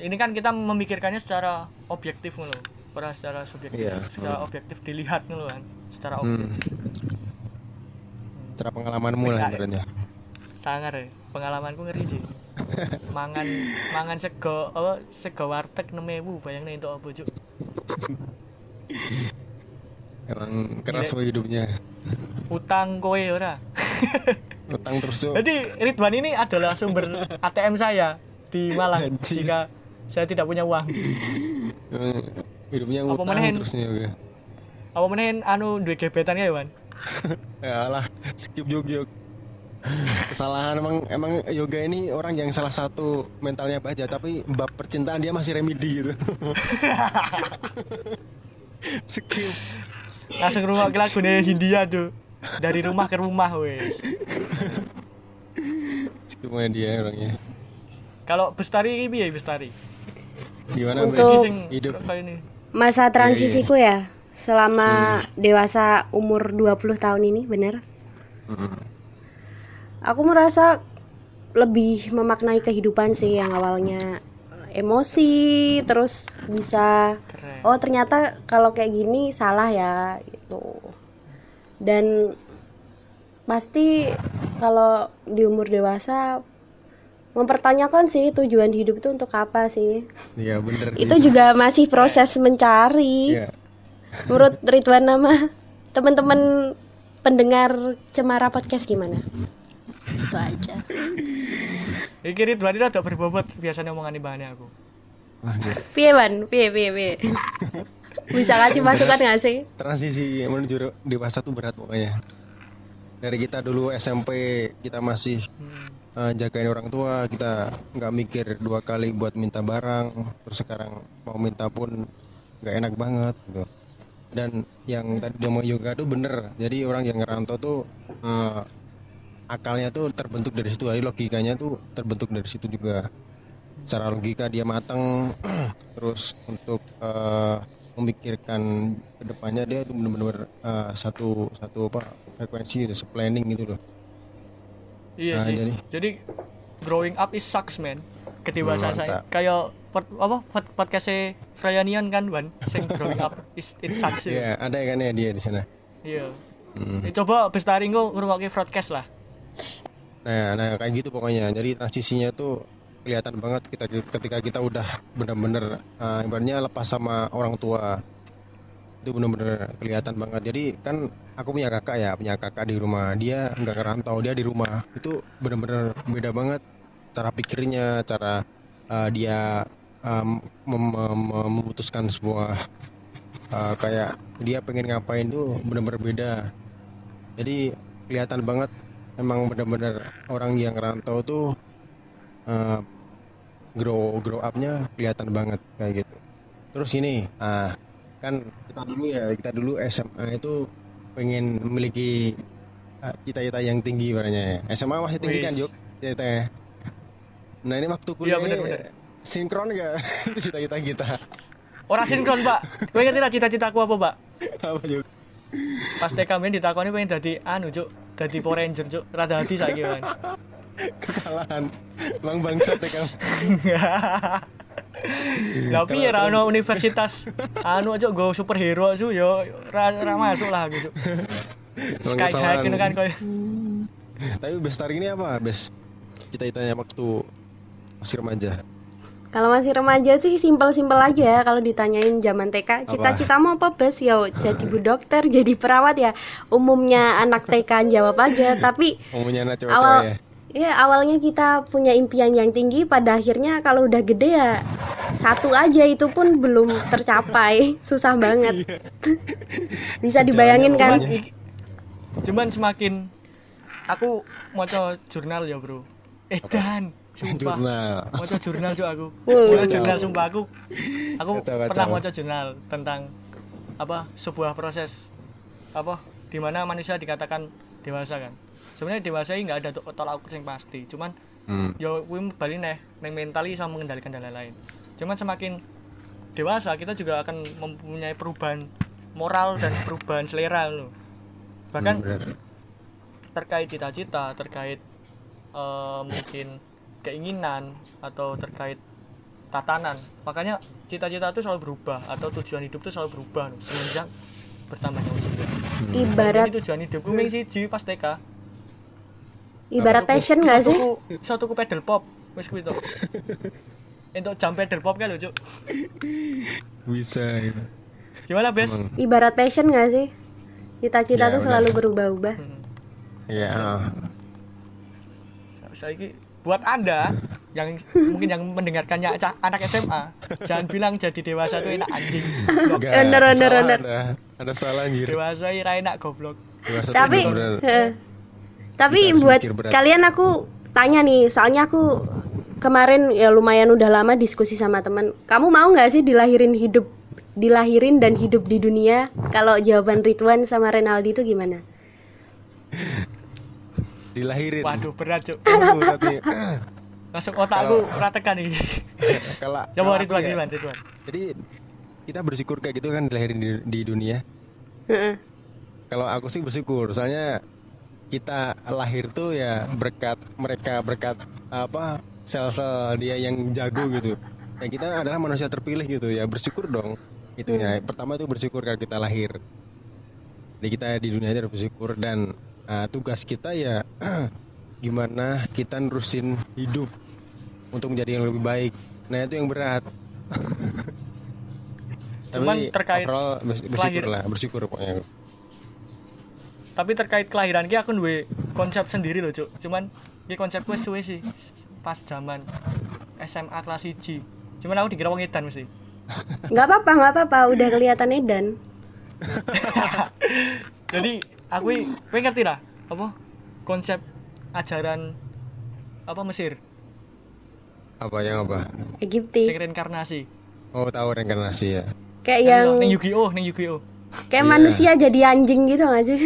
ini kan kita memikirkannya secara objektif ngono ora secara subjektif Iya. secara Hmm. objektif dilihat ngono kan secara hmm. objektif cara pengalamanmu lah ya. ibaratnya sangar ya pengalamanku ngeri sih mangan mangan sego apa sego warteg 6000 bayangnya itu apa cuk emang keras woy hidupnya. utang kowe ora? Utang terus yuk jadi Ridwan ini adalah sumber ATM saya di Malang Anjing. jika saya tidak punya uang. Emang hidupnya Apa utang menen? terus nih oke apa menen anu duwe gebetan ya Wan ya lah skip juga yuk kesalahan emang emang yoga ini orang yang salah satu mentalnya baja tapi bab percintaan dia masih remedi gitu. Skip. Langsung rumah ke lagu Hindia tuh dari rumah ke rumah wes skip main dia orangnya. Kalau Bestari ini ya Bestari? Gimana Untuk- Bes? sing hidup. kayak ini. Masa transisiku ya selama dewasa umur 20 tahun ini bener. Aku merasa lebih memaknai kehidupan sih yang awalnya emosi terus bisa keren. oh ternyata kalau kayak gini salah ya gitu. Dan pasti kalau di umur dewasa mempertanyakan sih tujuan hidup itu untuk apa sih. Iya bener itu juga masih proses mencari. Iya. menurut Ridwan nama teman-teman pendengar Cemara Podcast gimana itu aja. Iki Ridwan ini ada berbobot biasanya omongan bahannya aku. Piye ban piye piye piye? Bisa kasih masukan nggak sih? Transisi menuju dewasa tuh berat pokoknya. Dari kita dulu SMP kita masih hmm. eh, jagain orang tua kita nggak mikir dua kali buat minta barang terus sekarang mau minta pun nggak enak banget gitu. Dan yang tadi dia mau yoga tuh bener. Jadi orang yang ngerantau tuh eh, akalnya tuh terbentuk dari situ. Jadi logikanya tuh terbentuk dari situ juga. Secara logika dia matang terus untuk eh, memikirkan ke depannya dia tuh bener-bener eh, satu satu apa frekuensi gitu planning gitu loh. Iya Nah, sih. jadi- jadi growing up is sucks man. Hmm, saya kayak pod, apa pod, podcastnya Frayanian kan Wan? Sing growing up is it sucks ya. Iya, ada kan ya dia di sana. iya. Hmm. Eh, coba Bestari engko ngrungokke broadcast lah Nah, nah kayak gitu pokoknya. Jadi transisinya tuh kelihatan banget kita ketika kita udah bener-bener uh, ibaratnya lepas sama orang tua. Itu bener-bener kelihatan banget. Jadi kan aku punya kakak ya, punya kakak di rumah. Dia nggak ngerantau, dia di rumah. Itu bener-bener beda banget cara pikirnya, cara uh, dia um, mem- mem- memutuskan sebuah uh, kayak dia pengen ngapain tuh bener-bener beda. Jadi kelihatan banget emang bener-bener orang yang rantau tuh uh, grow grow upnya kelihatan banget kayak gitu. Terus ini, ah kan kita dulu ya kita dulu SMA itu pengen memiliki ah, cita-cita yang tinggi barangnya ya. SMA masih tinggi Wis. kan Juk cita-citanya. Nah ini waktu Iya, kuliah ini bener-bener. sinkron gak cita-cita kita? ora sinkron pak kowe ngerti cita-citaku apa pak Apa Juk? pas TK main ditakoni pengen dadi anu cuk dadi Power Ranger cuk rada hati saiki kan Kesalahan. Bang bangsat ya kamu. Lah piye ra ono universitas anu aja go superhero su yo ra, ra masuk lah. Bang Sky gitu kan koyo. Tapi Bestari ini apa? Best cita-citanya waktu masih remaja. Kalau masih remaja sih simpel-simpel aja ya kalau ditanyain zaman TK cita-citamu apa bes? Ya jadi bu dokter jadi perawat ya. Umumnya anak TK jawab aja tapi Umumnya anak cewek-cewek awal ya. Ya awalnya kita punya impian yang tinggi pada akhirnya kalau udah gede ya satu aja itu pun belum tercapai. Susah banget. Bisa dibayangin kan? cuman, semakin aku mau jurnal ya bro. Edan sumpah. Jurnal. mau jurnal juga aku. Mau jurnal sumpah aku. Aku Kacau, kacau. pernah mau jurnal tentang apa sebuah proses apa di mana manusia dikatakan dewasa kan. Sebenarnya dewasa ini nggak ada to- tolak ukur yang pasti. Cuman Hmm. yo kuwi balik neh neng mentali sama mengendalikan dan lain-lain. Cuman semakin dewasa kita juga akan mempunyai perubahan moral dan perubahan selera loh. Bahkan Hmm, terkait cita-cita terkait eh, mungkin keinginan atau terkait tatanan. Makanya cita-cita itu selalu berubah atau tujuan hidup itu selalu berubah loh, semenjak bertambahnya usia ibarat Jadi tujuan hidupku ming siji pas TK ibarat passion nggak sih? iso tuku pedal pop wis kuwi to. Untuk jam pedal pop kan lho cuk. Bisa itu. gimana bes? Ibarat passion nggak sih? Cita-cita Ya, tuh selalu berubah-ubah. Hmm. Iya. ah. saya buat anda yang mungkin yang mendengarkannya anak SMA jangan bilang jadi dewasa itu enak anjing Bener, bener. Ada, salah anjir. dewasa ira enak goblok Dewasa tapi bener-bener. Heeh. tapi buat kalian aku tanya nih soalnya aku kemarin ya lumayan udah lama diskusi sama teman kamu mau nggak sih dilahirin hidup dilahirin dan hidup di dunia kalau jawaban Ridwan sama Renaldi itu gimana dilahirin. waduh berat cuk Waduh, berarti. langsung otakku ratekan nih Kalau coba Ridwan ya, Ridwan Ridwan Jadi kita bersyukur kayak gitu kan dilahirin di, di dunia. Heeh. Kalau aku sih bersyukur, soalnya kita lahir tuh ya berkat mereka berkat apa sel-sel dia yang jago gitu. Ya kita adalah manusia terpilih gitu ya bersyukur dong. Itu ya. Pertama tuh bersyukur kalau kita lahir. Jadi kita di dunia ini harus bersyukur dan uh, tugas kita ya gimana kita nerusin hidup untuk menjadi yang lebih baik. Nah itu yang berat. Cuman Tapi terkait overall bers- bersyukur lah, bersyukur pokoknya. tapi terkait kelahiran ki aku duwe konsep sendiri loh cuk cuman ki konsepku wis suwe sih pas zaman SMA kelas 1 cuman aku dikira wong edan mesti nggak apa-apa nggak apa-apa udah kelihatan Edan jadi aku kowe ngerti lah apa konsep ajaran apa Mesir Apa yang apa? Egypti sing reinkarnasi Oh tahu reinkarnasi ya. kayak yang ning Yu-Gi-Oh ning Yu-Gi-Oh kayak Iya. manusia jadi anjing gitu nggak sih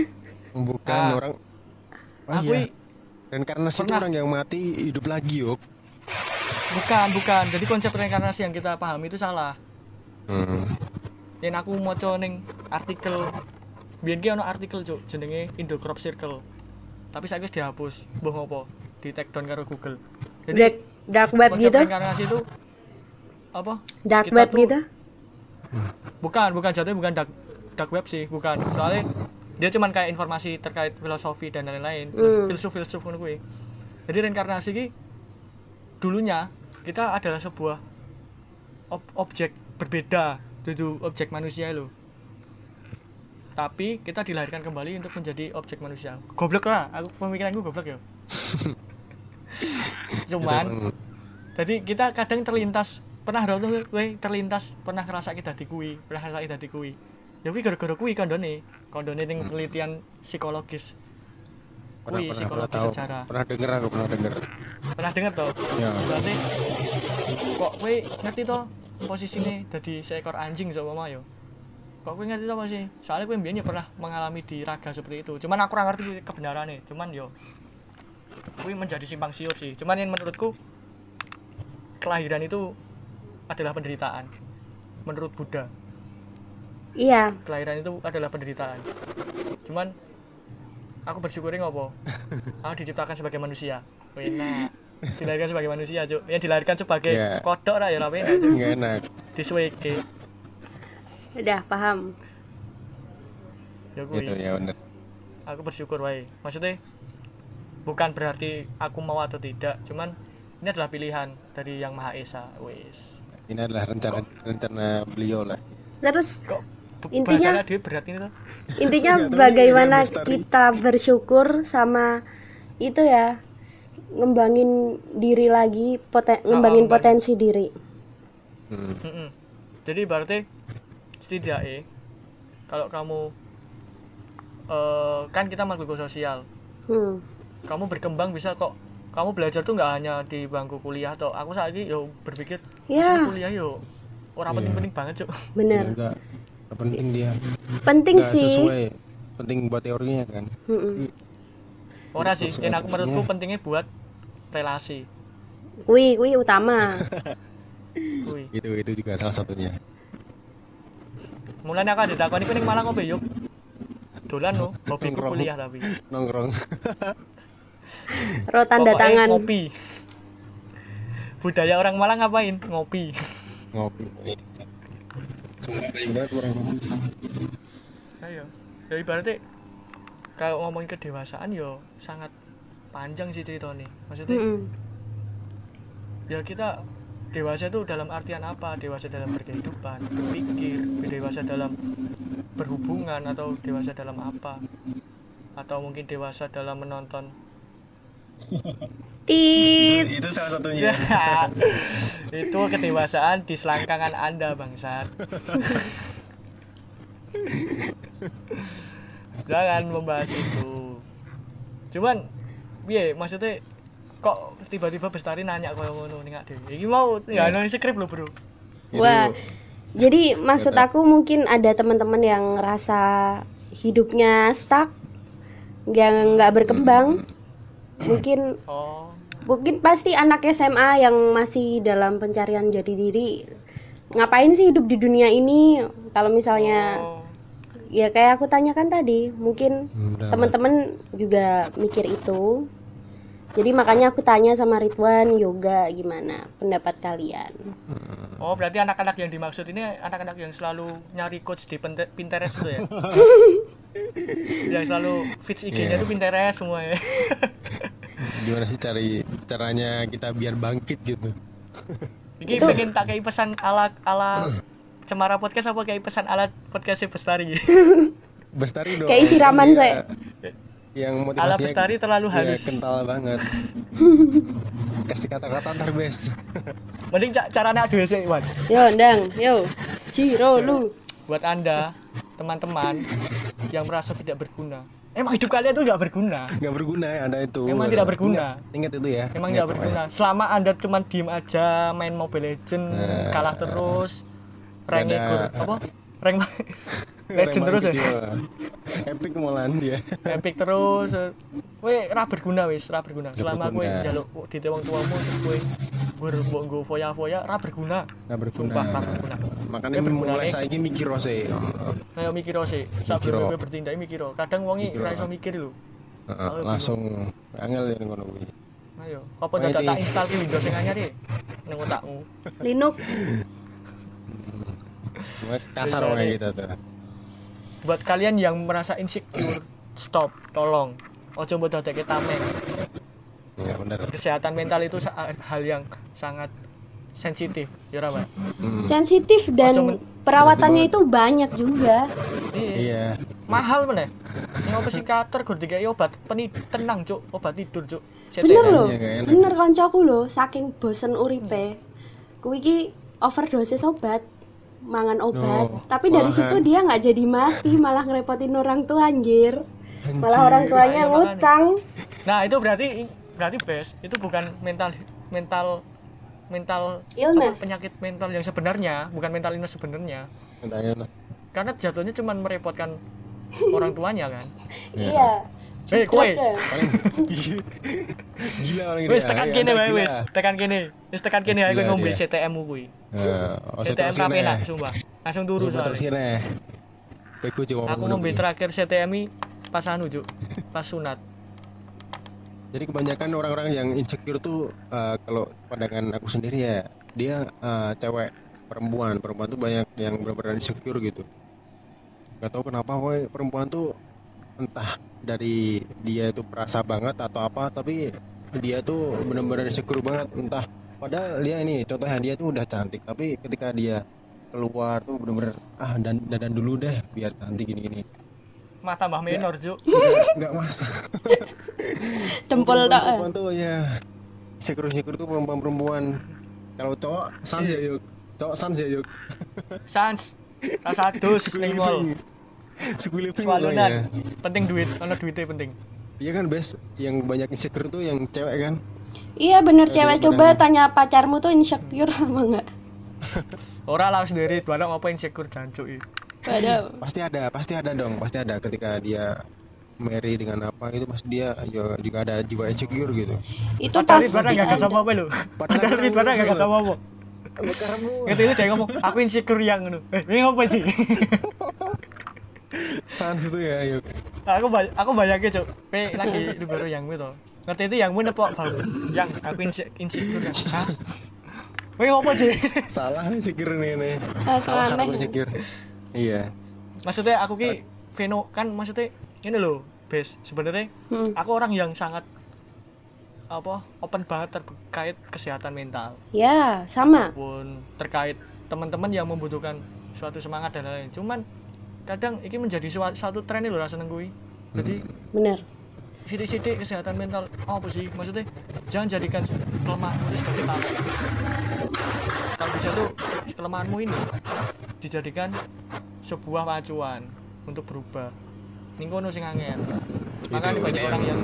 Bukan Ah. orang. Oh, aku iya. Reinkarnasi itu orang yang mati hidup lagi yuk. bukan bukan jadi konsep reinkarnasi yang kita pahami itu salah Hmm. yang aku maca ning artikel biyen ki ono artikel cuk jenenge Indo Crop Circle. Tapi saiki dihapus mbuh ngopo? Di take down karo Google. Dark dark web gitu? reinkarnasi itu apa? Dark kita web tuh- gitu? Bukan bukan jatuhnya bukan dark dark web sih bukan. Soalnya dia cuman kayak informasi terkait filosofi dan lain-lain Hmm. filsuf filsuf ngono kuwi. Jadi reinkarnasi ki dulunya kita adalah sebuah ob- objek berbeda itu objek manusia lo tapi kita dilahirkan kembali untuk menjadi objek manusia. Goblok lah aku pemikiranku goblok ya. Cuman jadi kita kadang terlintas. Pernah tuh kowe terlintas. Pernah ngerasa kita dikui pernah ngerasa kita dikui ya kuwi gara-gara kuwi kondone kondone ning penelitian psikologis. Pernah kuwi pernah pernah psikologi tahu. sejarah. Pernah denger aku pernah denger. pernah denger toh? Ya. berarti kok kowe ngerti toh posisine dadi seekor anjing seumpama yo kok kowe ngerti toh posisi soalnya kowe mbiyen ya pernah mengalami di raga seperti itu. Cuman aku ora ngerti kebenarannya. Cuman yo kuwi menjadi simpang siur sih. Cuman yang menurutku kelahiran itu adalah penderitaan. Menurut Buddha. Iya. Kelahiran itu adalah penderitaan. Cuman aku bersyukurin ngopo? Aku diciptakan sebagai manusia. Enak dilahirkan sebagai manusia cuk. Yang dilahirkan sebagai Iya. kodok lah ya lah enak. Enak. disuweke udah paham ya Gitu ya bener. aku bersyukur wae maksudnya bukan berarti aku mau atau tidak cuman ini adalah pilihan dari yang maha esa wis Ini adalah rencana rencana beliau lah. terus kok Intinya- dia berat ini tuh intinya bagaimana kita bersyukur sama itu ya ngembangin diri lagi, poten- ngembangin ngembangin. potensi diri. Hmm. Mm-mm. Jadi berarti setidaknya kalau kamu eh, kan kita makhluk sosial, Hmm. kamu berkembang bisa kok. Kamu belajar tuh nggak hanya di bangku kuliah toh. Aku saat ini yo berpikir Ya. "Masa kuliah yo orang Iya. penting-penting banget cuk. Ya, Bener. enggak enggak penting dia Penting Enggak sih. sesuai penting buat teorinya kan Mm-mm. Ora sih, yang aku menurutku pentingnya buat relasi. Wih, wih utama. Kuwi. itu itu juga salah satunya Mulane aku ditakoni kuwi ning Malang opo yuk? Dolan no, hobiku Nongkrong. kuliah tapi. nongkrong Ro tanda Pokoknya tangan. Ngopi. Budaya orang Malang ngapain? Ngopi. ngopi Sumpah orang ngopi Ayo. Ya ibaratnya kalau ngomongin kedewasaan yo sangat panjang sih ceritanya. Maksudnya Mm-mm. ya kita dewasa itu dalam artian apa? Dewasa dalam berkehidupan, berpikir, dewasa dalam berhubungan atau dewasa dalam apa? Atau mungkin dewasa dalam menonton Tit. itu salah satunya itu kedewasaan di selangkangan anda bangsat jangan membahas itu cuman piye maksudnya kok tiba-tiba bestari nanya kau ngono ning dhewe iki mau ya ono skrip lho bro Wah. Jadi maksud aku mungkin ada teman-teman yang rasa hidupnya stuck, yang nggak berkembang. Mungkin oh mungkin pasti anak SMA yang masih dalam pencarian jati diri. Ngapain sih hidup di dunia ini? Kalau misalnya oh. ya kayak aku tanyakan tadi, mungkin teman-teman juga mikir itu. Jadi makanya aku tanya sama Ridwan yoga gimana pendapat kalian? oh berarti anak-anak yang dimaksud ini anak-anak yang selalu nyari coach di Pinte- Pinterest itu ya yang selalu feeds IG-nya Iya. tuh Pinterest semua ya gimana sih cari caranya kita biar bangkit gitu Iki pengen tak kayak pesan ala ala Cemara podcast apa kayak pesan ala podcast Bestari bestari dong Kayak siraman saya. Yang motivasinya ala Bestari terlalu Iya, halus. kental banget. Kasih kata-kata ntar bes. Mending ca caranya adu sih Wan. Yo, ndang, yo. Ciro lu. buat anda teman-teman yang merasa tidak berguna. Emang hidup kalian tuh nggak berguna? Nggak berguna ya ada itu. Emang tidak berguna. ingat, ingat itu ya. Emang nggak berguna? selama anda cuma diem aja main Mobile Legend Nah. kalah terus rank Ada- apa? Rank. Legend terus ya? Kecil. epic malahan dia. Epic terus. We ra berguna wis ra berguna. Selama kowe njaluk di wong tuamu terus kowe ber mbok nggo foya-foya ra berguna. Nggak berguna. Sumpah ra berguna. Makanya Ya, mulai saiki mikir sih ayo mikir sih sak kowe bertindak mikir kadang wongi ra iso mikir lho. Heeh, langsung angel ya ngono kuwi. Ayo apa dadak tak install ki Windows sing anyar iki ning otakmu. Linux. Kasar kayak gitu tuh buat kalian yang merasa insecure stop tolong ojo mbok dadeke tameng ya bener kesehatan mental itu hal yang sangat sensitif ya Pak? Hmm, Sensitif dan perawatannya itu banyak juga. iya iya mahal meneh ini obat psikiater gur dikai obat peni tenang cuk obat tidur cuk Bener loh. Iya. Bener koncoku loh, saking bosen uripe. Kuwi iki overdosis obat. Mangan obat, No, tapi dari malahan. situ dia nggak jadi mati, malah ngerepotin orang tua anjir. Malah orang tuanya Iya, makanya. ngutang. nah itu berarti berarti best itu bukan mental mental mental Illness. apa, penyakit mental yang sebenarnya bukan mental illness sebenarnya karena jatuhnya cuma merepotkan orang tuanya kan Iya. Eh, kowe. Ya. gila paling wis dia. tekan Ya, kene wae wis tekan kene wis tekan kene ae kowe Gila ngombe dia. CTM mu kuwi Nah, oh, CTM terus rapi ini. nak sumpah langsung turu Coba terus soalnya ini. Bego coba aku ngombe terakhir CTM i pas anu juk pas sunat Jadi kebanyakan orang-orang yang insecure tuh eh, kalau pandangan aku sendiri ya, dia eh, cewek perempuan, perempuan tuh banyak yang benar-benar insecure gitu. Gak tahu kenapa woy, perempuan tuh entah dari dia itu perasa banget atau apa, tapi dia tuh benar-benar insecure banget, entah padahal dia ini contohnya dia tuh udah cantik, tapi ketika dia keluar tuh benar-benar ah dan dandan dulu deh biar cantik gini-gini. mah tambah minor juk nggak masa Dempul tok. eh. perempuan tuh ya insecure tuh perempuan perempuan. Kalau cowok sans ya yuk. Cowok sans ya yuk. Sans. Rasa dus ning mall Sekuiliping swalunan penting duit ono duitnya penting. Iya kan best yang banyak insecure tuh yang cewek kan? Iya bener cewek. coba tanya pacarmu tuh insecure apa enggak? ora lah sendiri. Barang apa insecure jancuk pasti ada pasti ada dong. Pasti ada ketika dia marry dengan apa itu pasti dia ya juga ada jiwa insecure gitu. Itu pasti itu barang gak ada. sama apa lu Padahal itu barang gak sama. apa. lu Ngerti itu dia ngomong aku insecure yang ngono. Eh ini apa sih sans itu ya yuk aku bay aku bayangin cok pe lagi di baru yang itu. Ngerti itu yang mana pak bau yang aku insecure yang hah? Wih apa sih? salah insecure nih nih Ah, salah aku insecure. Iya. Maksudnya aku ki Veno kan maksudnya ini loh bes sebenarnya Hmm. aku orang yang sangat apa open banget terkait kesehatan mental. Ya, sama. pun terkait teman-teman yang membutuhkan suatu semangat dan lain-lain. Cuman kadang ini menjadi suatu, satu tren loh rasa gue jadi Bener. sidik-sidik kesehatan mental oh, apa sih? Maksudnya jangan jadikan kelemahanmu itu sebagai tamu kalau bisa tuh kelemahanmu ini dijadikan sebuah pacuan untuk berubah. Ini kono sing angel. Makanya Itu- banyak orang yang- yang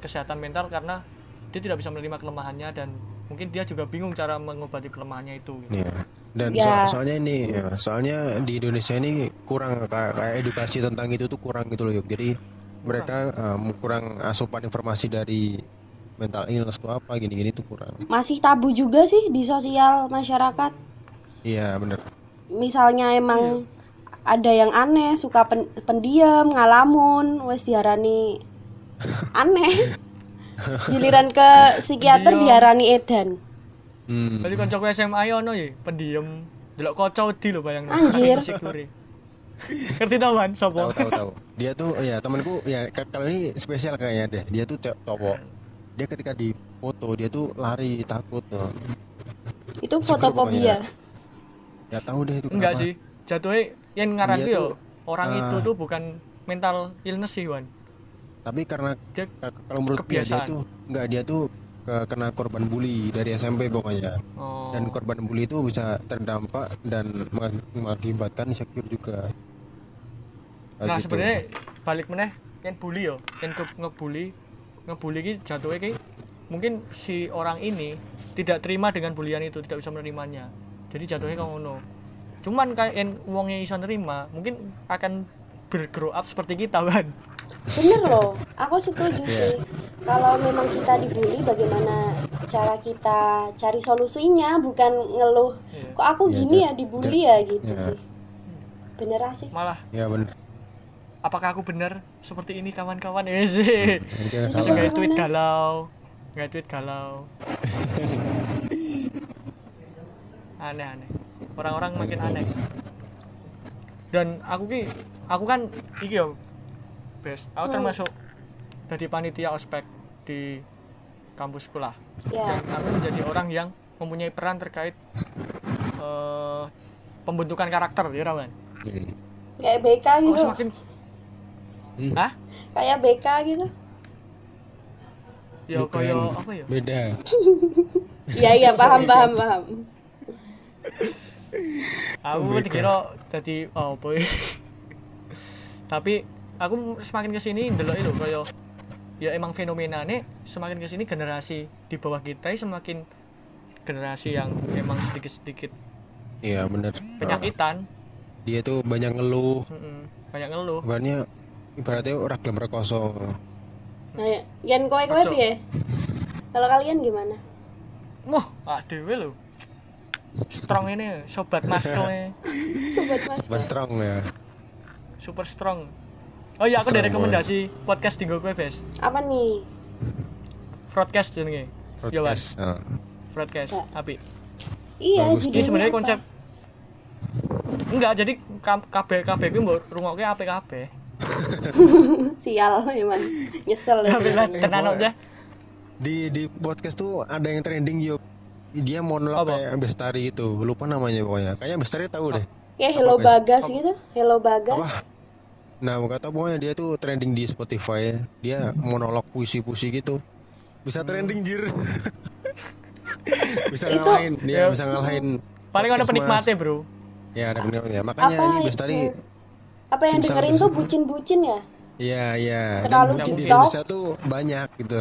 kesehatan mental karena dia tidak bisa menerima kelemahannya dan mungkin dia juga bingung cara mengobati kelemahannya itu gitu. Iya. Dan Ya. so- soalnya ini, ya, soalnya di Indonesia ini kurang kayak, kayak edukasi tentang itu tuh kurang gitu loh, Yuk. Jadi mereka um, kurang asupan informasi dari mental illness itu apa gini-gini tuh kurang. Masih tabu juga sih di sosial masyarakat. Iya bener. Misalnya emang ada yang aneh, suka pen- pendiam, ngalamun, wes diarani aneh. Giliran ke psikiater diarani edan. Hmm. Berarti koncoku SMA yo ono ya, pendiam, delok kaca wedi lho bayang Anjir. Ngerti tau kan Tahu sapa? tahu tahu. Dia tuh ya temanku ya ka- kalau ini spesial kayaknya deh. Dia tuh cowok. Dia ketika di foto dia tuh lari takut. tuh. Itu fotofobia. Ya tahu deh itu Enggak kenapa. sih. Jatuhnya yang ngaran Dia yo tuh, orang ah. itu tuh bukan mental illness sih, Wan. Tapi karena Dia ka- kalau menurut dia, dia kebiasaan. tuh enggak dia tuh ke- kena korban bully dari SMP pokoknya. oh. dan korban bully itu bisa terdampak dan mengak- mengakibatkan insecure juga Kayak Nah, gitu. sebenarnya balik meneh yang bully yo, yang ke ngebully, ngebully ki jatuhnya ki mungkin si orang ini tidak terima dengan bulian itu, tidak bisa menerimanya. Jadi jatuhnya kamu ngono. Cuman kayak yang uangnya bisa nerima, mungkin akan bergrow up seperti kita kan. Bener loh, aku setuju Iya. sih. Kalau memang kita dibully, bagaimana cara kita cari solusinya, bukan ngeluh. Iya. Kok aku Iya, gini ya dibully ya gitu Iya. sih. Bener sih. Malah ya bener apakah aku benar seperti ini kawan-kawan? Eh sih. Jadi jangan Terus salah kayak tweet galau, kayak tweet galau. Aneh-aneh. Orang-orang makin aneh. Dan aku ki, aku kan iki yo, bes. Aku Hmm. termasuk dari panitia ospek di kampus sekolah. Ya, Dan aku menjadi orang yang mempunyai peran terkait eh, pembentukan karakter, ya Rawan. Hmm. kayak BK Kok gitu. semakin, Hmm. hah? Kayak BK gitu. Ya Bukan. kaya apa ya? beda Iya iya paham paham paham. aku Oh dikira dadi apa ya tapi aku semakin ke sini ndelok itu kaya ya emang fenomena nih semakin ke sini generasi di bawah kita semakin generasi yang emang sedikit-sedikit iya bener penyakitan dia tuh banyak ngeluh Mm-mm. banyak ngeluh ibaratnya ibaratnya orang gelem rekoso Nah, ya, Yan kowe kowe piye? Kalau kalian gimana? wah ah dewe lho strong ini sobat maskelnya Sobat Mas. Mas strong ya super strong oh iya aku Strong, rekomendasi podcast di gue bes Apa nih? broadcast jenenge Yo, Mas. podcast Nah, broadcast Ya. api Iya, Jadi sebenarnya apa? konsep enggak jadi kabeh kabeh ku mbok rungokke apik kabeh. Sial emang nyesel ya. Tenan aja. di di podcast tuh ada yang trending yuk dia monolog Apa? kayak Bestari itu lupa namanya pokoknya kayaknya Bestari tahu deh Kayak Hello Apa, Bes? Bagas gitu. Hello Bagas. apa Nah, gak tau pokoknya dia tuh trending di Spotify ya. Dia monolog puisi-puisi gitu. Bisa trending jir. bisa Itu- ngalahin, dia Ya. bisa ngalahin. Paling ada penikmatnya. Bro. Ya, ada penikmatnya. Makanya Apa ini Bestari itu? Apa yang Simsang dengerin tuh bucin-bucin ya? Iya, iya. Terlalu Dan mungkin di. Indonesia tuh banyak gitu.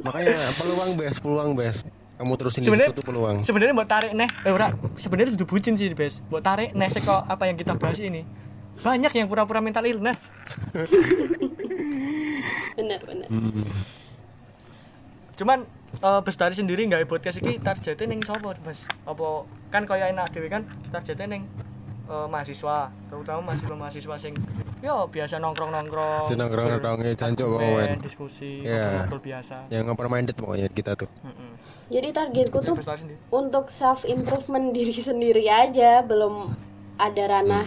Makanya peluang best, peluang best. Kamu terusin di Sebenarnya- situ tuh peluang. Sebenarnya buat tarik neh, eh ora, sebenarnya itu bucin sih, Bes. Buat tarik neh seko apa yang kita bahas ini. Banyak yang pura-pura mental illness. Bener-bener. Hmm. Cuman eh Bestari sendiri nggak podcast iki targetnya ning sapa, Mas? Apa kan kaya enak dhewe kan targetnya ning eh, mahasiswa, terutama mahasiswa-mahasiswa sing yo biasa nongkrong-nongkrong. Si nongkrong-nongkrongnya jancuk kok, main, Wen. diskusi, Iya. ngobrol biasa. Yang open minded pokoknya kita tuh. Heeh. Jadi targetku tuh untuk self improvement diri sendiri aja, belum ada ranah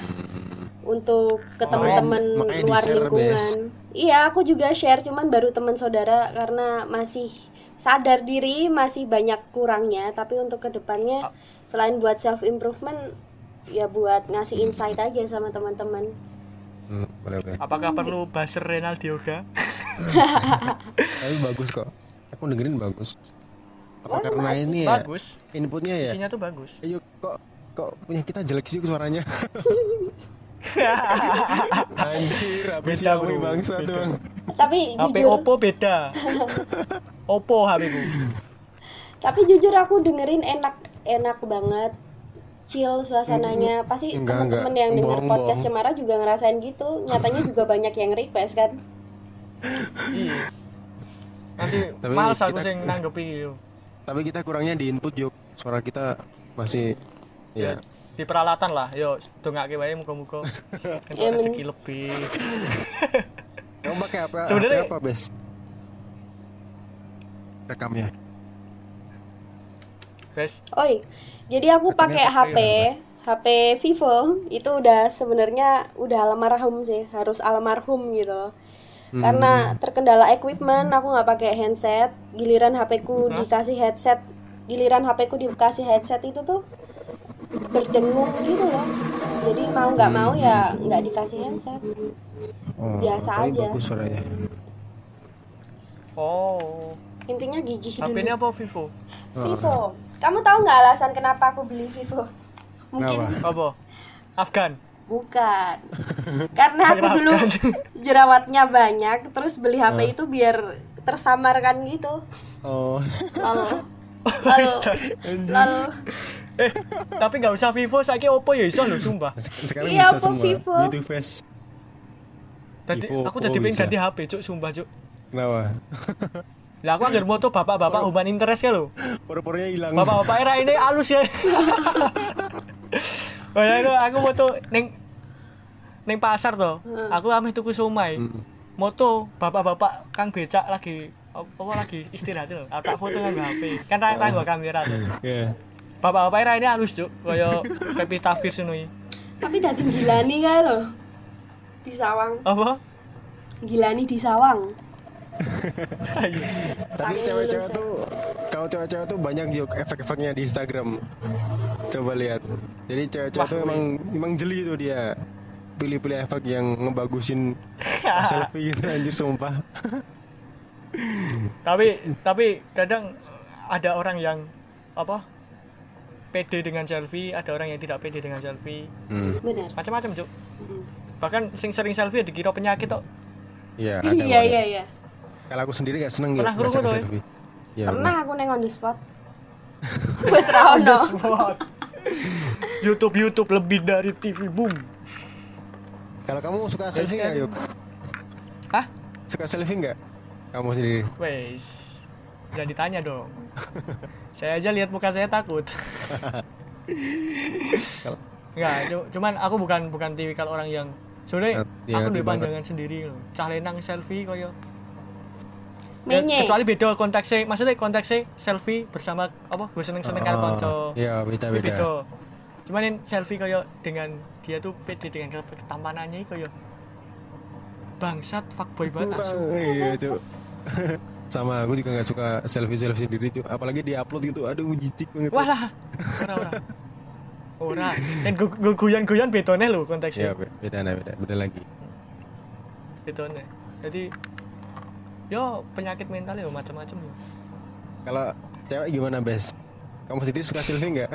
untuk ke teman-teman makanya luar lingkungan. Iya, aku juga share cuman baru teman saudara karena masih sadar diri masih banyak kurangnya, tapi untuk ke depannya selain buat self improvement ya buat ngasih insight aja sama teman-teman. Hmm, boleh boleh. Apakah perlu buzzer Renaldi Yoga? Tapi bagus kok. Aku dengerin bagus. Apa Oh, karena bagus. ini ya Bagus. inputnya ya? Isinya tuh bagus. Ayo kok kok punya kita jelek sih suaranya. Anjir, habis Beda, bro. bangsa tuh. Beda. Bang. Tapi HP jujur, Oppo beda. Oppo HP ku. tapi jujur aku dengerin enak enak banget. Chill suasananya. Pasti teman-teman yang denger Bohong, podcast. Cemara juga ngerasain gitu. Nyatanya juga banyak yang request kan. Iya. Nanti Tapi males aku sing nanggepi. Tapi kita kurangnya di input yuk. Suara kita masih ya. Di peralatan lah, yo dongake wae muga-muga entuk rezeki lebih. Kamu pakai apa? Sebenarnya- apa, Bes? Rekamnya. Guys, Oi, jadi aku pakai HP, HP Vivo itu udah sebenarnya udah almarhum sih, harus almarhum gitu loh. Hmm. Karena terkendala equipment, aku nggak pakai handset. Giliran HP ku dikasih headset, giliran HP ku dikasih headset itu tuh berdengung gitu loh. Jadi mau nggak mau ya nggak dikasih headset. Oh, Biasa tapi aja. Bagus suaranya. oh, Intinya gigih HP dulu. ini apa Vivo? Vivo. Kamu tahu nggak alasan kenapa aku beli Vivo? Mungkin? Apa? Afgan. Bukan. Karena aku dulu jerawatnya banyak, terus beli HP itu biar tersamarkan gitu. Oh. Lol. Lol. Lol. Eh, tapi nggak usah Vivo, saiki Oppo ya iso lho, sumpah. Sekarang Iya, bisa semua. Vivo? YouTube face. Tadi Vivo, aku Oppo tadi pengen ganti HP, cuk, sumpah, cuk. Kenapa? Lah aku anggere moto bapak-bapak human interest ya lho. Pore-porenya hilang. Bapak-bapak era ini halus ya. Oh ya, aku, aku moto neng neng pasar toh. Aku ameh tuku somai. Mm. Moto bapak-bapak kang becak lagi apa lagi istirahat lho. Aku tak foto kan HP. Kan tak tanggo kamera tuh. Iya. Bapak-bapak era ini halus cuk, kaya Pevita Fierce ngono iki. Tapi dadi gilani kae lho. Di sawang. Apa? Gilani di sawang. Tapi cewek-cewek lulusnya. tuh kalau cewek-cewek tuh banyak yuk efek-efeknya di Instagram. Coba lihat. Jadi cewek-cewek tuh emang emang jeli tuh dia. Pilih-pilih efek yang ngebagusin selfie gitu anjir sumpah. tapi tapi kadang ada orang yang apa? pede dengan selfie, ada orang yang tidak pede dengan selfie. Hmm. Benar. Macam-macam, Cuk. Mm. Bahkan sing sering selfie ya dikira penyakit kok. Iya, ada. Iya banget. iya iya. Kalau aku sendiri gak seneng Pernah ngerungok ngecek tuh, ya? Pernah aku neng on the spot. Wes ra ono. Spot. YouTube YouTube lebih dari TV boom. Kalau kamu suka Ya, selfie nggak sekarang- yuk? Hah? Suka selfie nggak? Kamu sendiri? Wes. Jangan ditanya dong. saya aja lihat muka saya takut. Kalau- Enggak, cu- cuman aku bukan bukan tipikal orang yang sebenarnya Ya, aku di duwe banget. pandangan sendiri loh. Cah lenang selfie koyo Ya, Menye. kecuali beda konteksnya, maksudnya konteksnya selfie bersama apa gue seneng-seneng karo Oh, kanca. Iya, Itu beda-beda. beda. Cuman yang selfie kayak dengan dia tuh pede dengan ke- ketampanannya kayak bangsat fuckboy banget iya cuy. Sama aku juga nggak suka selfie selfie sendiri cuy. Apalagi di upload gitu, aduh jijik banget. Walah. Ora ora. Ora. Dan gu- gu- guyon-guyon betone lho Iya, konteksnya. Beda nah beda beda lagi nih jadi yo penyakit mental ya macam-macam yo. Kalau cewek gimana bes? Kamu sendiri suka selfie nggak?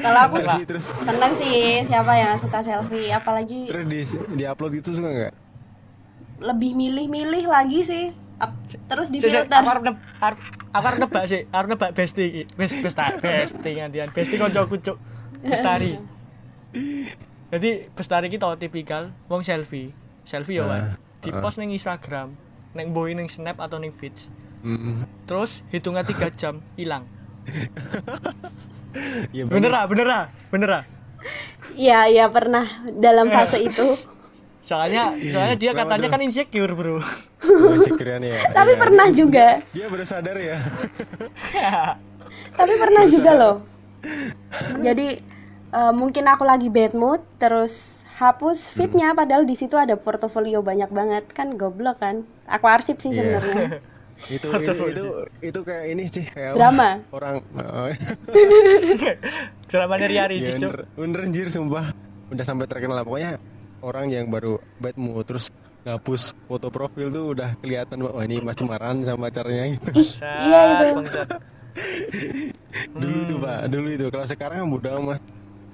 Kalau aku selfie terus. seneng sih siapa yang suka selfie, apalagi terus di di upload gitu suka nggak? lebih milih-milih lagi sih. Ap- Terus di filter. aku arep nebak sih? Arep nebak besti best best besti ngantian besti kancaku cuk bestari. Jadi bestari kita tipikal wong selfie. Selfie ya Wan di post ning Instagram neng boy ning snap atau ning feeds Hmm. terus hitungan tiga jam hilang Iya bener ah bener ah bener ah Iya, iya pernah dalam fase itu. soalnya soalnya dia Kenapa katanya kan insecure bro Sekiranya ya. Tapi Iya. pernah juga. Dia baru sadar ya. Tapi pernah juga loh. Jadi eh, mungkin aku lagi bad mood terus hapus feednya padahal di situ ada portofolio banyak banget kan goblok kan. Aku arsip sih Iya. sebenarnya. itu, itu itu itu kayak ini sih kayak Drama. orang oh, drama Ria Ricis ya, bener, bener anjir sumpah udah sampai terkenal pokoknya orang yang baru bad mood terus ngapus foto profil tuh udah kelihatan wah ini masih marahan sama pacarnya gitu. Ih, iya itu. Bangsat. dulu itu pak dulu itu kalau sekarang udah amat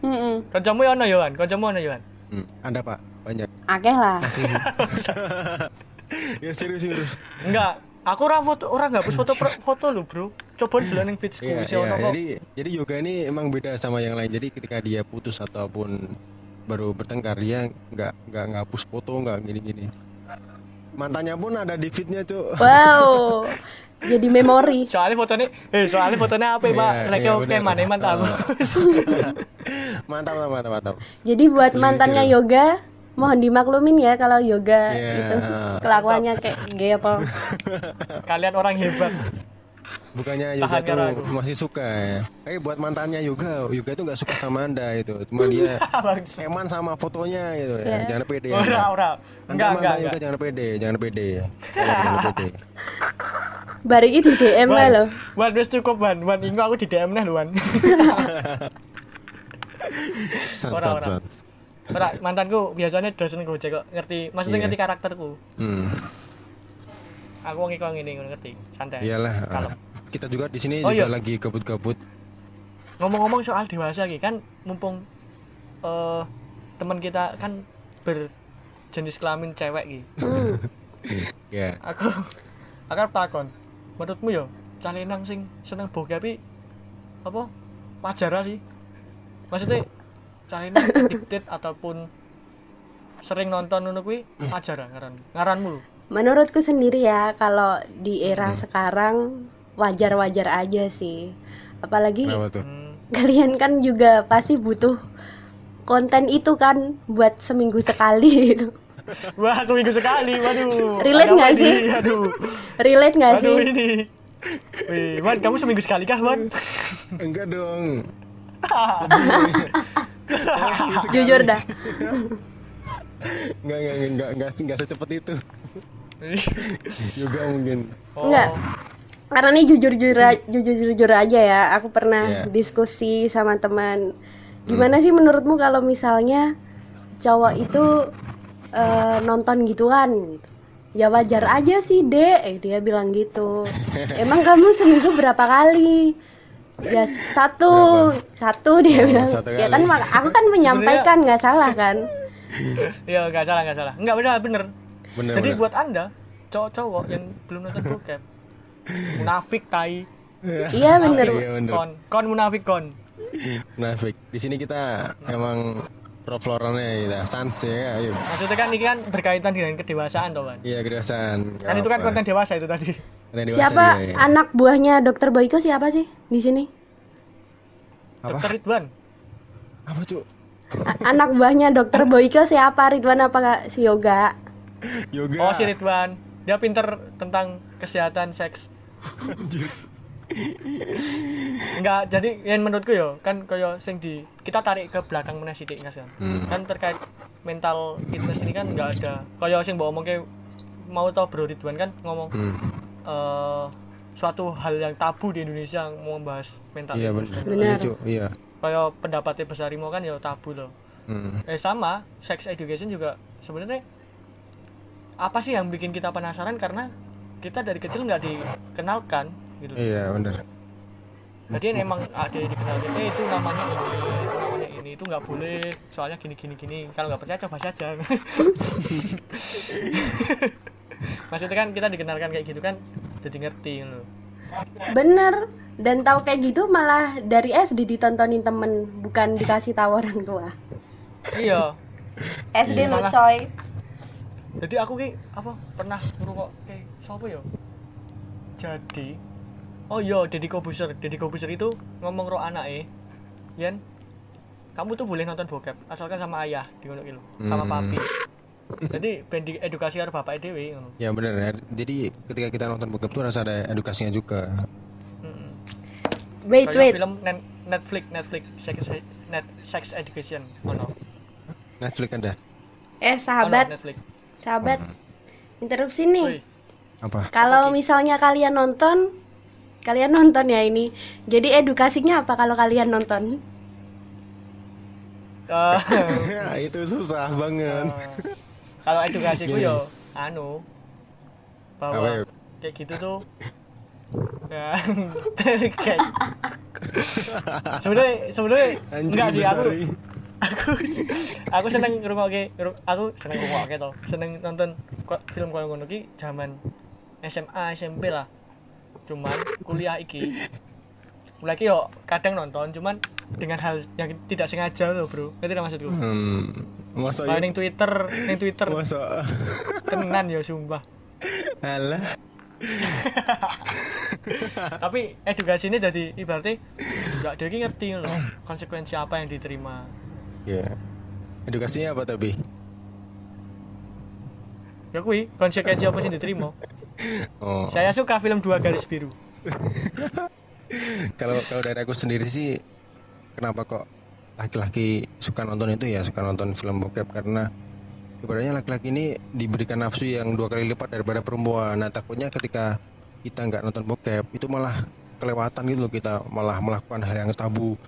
Mm-mm. kancamu ya ono Yohan kancamu ono Yohan hmm, ada pak. Banyak. Akeh lah. Ya serius serius. Enggak, aku ora foto ora ngapus foto pro- foto lu, Bro. Coba dulu ning feedsku ono kok. jadi jadi yoga ini emang beda sama yang lain. Jadi ketika dia putus ataupun baru bertengkar dia nggak nggak ngapus foto nggak gini-gini mantannya pun ada di feednya cuy Wow. Jadi memori. Soalnya fotonya, eh soalnya fotonya apa, Pak? Iya, Like iya, oke mana mantap. Mantap mantap mantap mantap Jadi buat mantannya yoga mohon dimaklumin ya kalau yoga Iya. itu kelakuannya kayak gepel. Kalian orang hebat. Bukannya yoga tuh aku. masih suka ya eh buat mantannya yoga yoga itu nggak suka sama anda itu cuma dia eman sama fotonya gitu ya Iya. jangan pede ya Ora, ora. Enggak, enggak, yoga enggak. jangan pede jangan pede ya jangan pede Bari iki di DM lah loh. Wan, wis cukup, Wan. Wan, ingo aku di DM nah, lu, Wan. Ora, ora. Ora, mantanku biasanya dosen gojek kok. Ngerti, maksudnya Iya. ngerti karakterku. hmm. Aku wong iku ngene ngerti. Santai. Iyalah, Kalem. ah, kita juga di sini Oh, juga iya. lagi gabut-gabut. Ngomong-ngomong soal dewasa iki kan mumpung eh teman kita kan berjenis kelamin cewek iki. Hmm. Ya, aku aku arep takon menurutmu yo cah lanang sing seneng bokep iki apa wajar sih maksudnya cah lanang diktit ataupun sering nonton ngono kuwi wajar ra ngaran ngaranmu Menurutku sendiri ya kalau di era sekarang wajar-wajar aja sih. Apalagi hmm, kalian kan juga pasti butuh konten itu kan buat seminggu sekali gitu. wah seminggu sekali waduh Relate nggak sih? aduh Relate nggak aduh sih? ini Wih, Wan, kamu seminggu sekali kah, Wan? Enggak dong. Jujur dah. Enggak enggak enggak enggak enggak secepat itu. Juga mungkin. Oh, Enggak. Karena ini jujur-jujur a- jujur-jujur aja ya. Aku pernah Iya. diskusi sama teman. Gimana sih menurutmu kalau misalnya cowok itu eh, nonton gituan gitu? Ya wajar aja sih, Dek. Eh, dia bilang gitu. Emang kamu seminggu berapa kali? Ya satu, satu dia Oh, bilang. satu Ya kan aku kan menyampaikan nggak salah kan? Iya, nggak salah, nggak salah. Nggak benar, bener. Bener. Jadi bener. buat anda cowok-cowok yang belum nonton bokep, munafik tai, Iya bener. Iya bener. kon, kon munafik kon. Munafik. Di sini kita emang pro florannya kita sans ya, ayo. Maksudnya kan ini kan berkaitan dengan kedewasaan toh kan. Iya kedewasaan. Kan itu kan Apa? konten dewasa itu tadi. Konten dewasa, Siapa iya, iya. anak buahnya Dokter Boyko siapa sih di sini? Apa? Dokter Ridwan. Apa cuy? A- anak buahnya dokter Boyke siapa Ridwan apa si Yoga Yoga. Oh si Ridwan. Dia pinter tentang kesehatan seks. Anjir. Enggak, jadi yang menurutku yo kan kaya sing di kita tarik ke belakang meneh sithik Mas kan. Hmm. Kan terkait mental fitness ini kan enggak ada. Kaya sing mbok omongke mau tau Bro Ridwan kan ngomong Hmm. eh suatu hal yang tabu di Indonesia mau membahas mental Iya fitness. benar. Benar. Iya, Cuk. Iya. Kaya pendapatnya Besar Rimo kan ya tabu loh. Hmm. eh sama sex education juga sebenarnya apa sih yang bikin kita penasaran karena kita dari kecil nggak dikenalkan gitu Iya benar. jadi emang ada yang dikenalkan eh itu namanya ini itu namanya ini itu nggak boleh soalnya gini gini gini kalau nggak percaya coba saja maksudnya kan kita dikenalkan kayak gitu kan jadi ngerti loh Bener. Dan tahu kayak gitu malah dari SD ditontonin temen, bukan dikasih tahu orang tua. iya SD lo coy. Jadi aku ki apa pernah ngerungok kayak siapa ya jadi oh iya Deddy Kobuser Deddy Kobuser itu ngomong roh anak eh Yan kamu tuh boleh nonton bokep asalkan sama ayah di ngono iki lho, sama Hmm. papi jadi bendi edukasi karo bapak ngono Ya benar ya. Jadi ketika kita nonton bokep tuh harus ada edukasinya juga. Mm-mm. Wait, Kayak wait. film Net- Netflix Netflix sex net sex education ono Netflix ada Eh, sahabat, Netflix sahabat. Interupsi Woi, nih. apa? Kalau misalnya kalian nonton, kalian nonton ya ini. Jadi edukasinya apa kalau kalian nonton? Ya, itu susah banget. kalau edukasiku yo anu Apa bahwa ya? kayak gitu tuh ya kayak sebenarnya sebenarnya Anjing enggak sih aku. Aku aku seneng ngrungokke ngrung- aku seneng ngrungokke to. Seneng nonton film koyo ngono ki zaman SMA SMP lah. Cuman kuliah iki lagi yo kadang nonton cuman dengan hal yang tidak sengaja loh bro. Ngerti gak maksudku? Hmm. Masa kalau ya? ning Twitter ning Twitter. Masa? Tenan ya sumpah. Alah. tapi edukasi ini jadi ibaratnya nggak dia ngerti loh konsekuensi apa yang diterima Ya. Edukasinya apa tapi? ya kui konsekuensi apa sih diterima Oh. saya suka film dua garis biru Kalau kalau dari aku sendiri sih kenapa kok laki-laki suka nonton itu ya suka nonton film bokep karena ibaratnya laki-laki ini diberikan nafsu yang dua kali lipat daripada perempuan. Nah takutnya ketika kita nggak nonton bokep itu malah kelewatan gitu loh kita malah melakukan hal yang tabu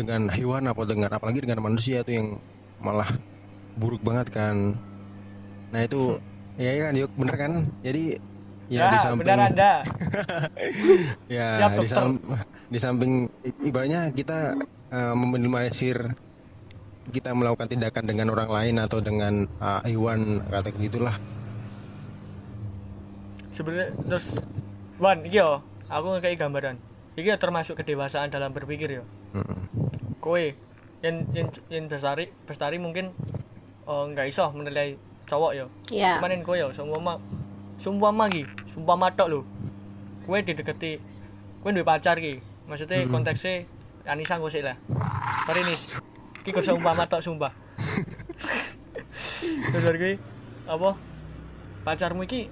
dengan hewan apa dengan apalagi dengan manusia itu yang malah buruk banget kan. Nah itu ya kan yuk bener kan? Jadi ya, di samping benar anda Ya, Siap, di, sam- di samping ibaratnya kita uh, meminimalisir kita melakukan tindakan dengan orang lain atau dengan uh, hewan kata gitulah. sebenarnya terus Wan iki yo aku ngekei gambaran iki termasuk kedewasaan dalam berpikir yo Mm. kowe yang yang yang bestari bestari mungkin oh, nggak iso menilai cowok yo Ya. cuman yang kowe yo seumpama seumpama ki seumpama tok lho kowe dideketi kowe duwe pacar ki maksudnya Hmm. konteksnya Anissa gue sih lah sorry nih ki kok seumpama tok sumpah terus dari kuwi, apa pacarmu iki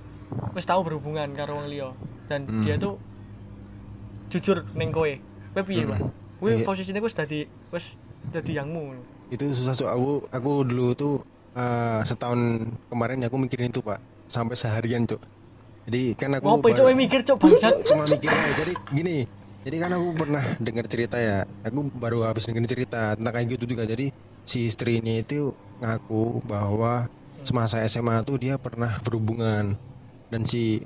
wis tahu berhubungan karo wong liya dan Hmm. dia tuh jujur ning kowe kowe piye Hmm. Pak kowe Iya. posisinya wis dadi wis dadi yangmu. Itu susah so aku aku dulu tuh uh, setahun kemarin aku mikirin itu pak. Sampai seharian cuk. Jadi kan aku baru- cok mikir cok bangsat. Cuma mikir aja. jadi gini. Jadi kan aku pernah dengar cerita ya. Aku baru habis dengar cerita tentang kayak gitu juga. Jadi si istri ini itu ngaku bahwa semasa SMA tuh dia pernah berhubungan. Dan si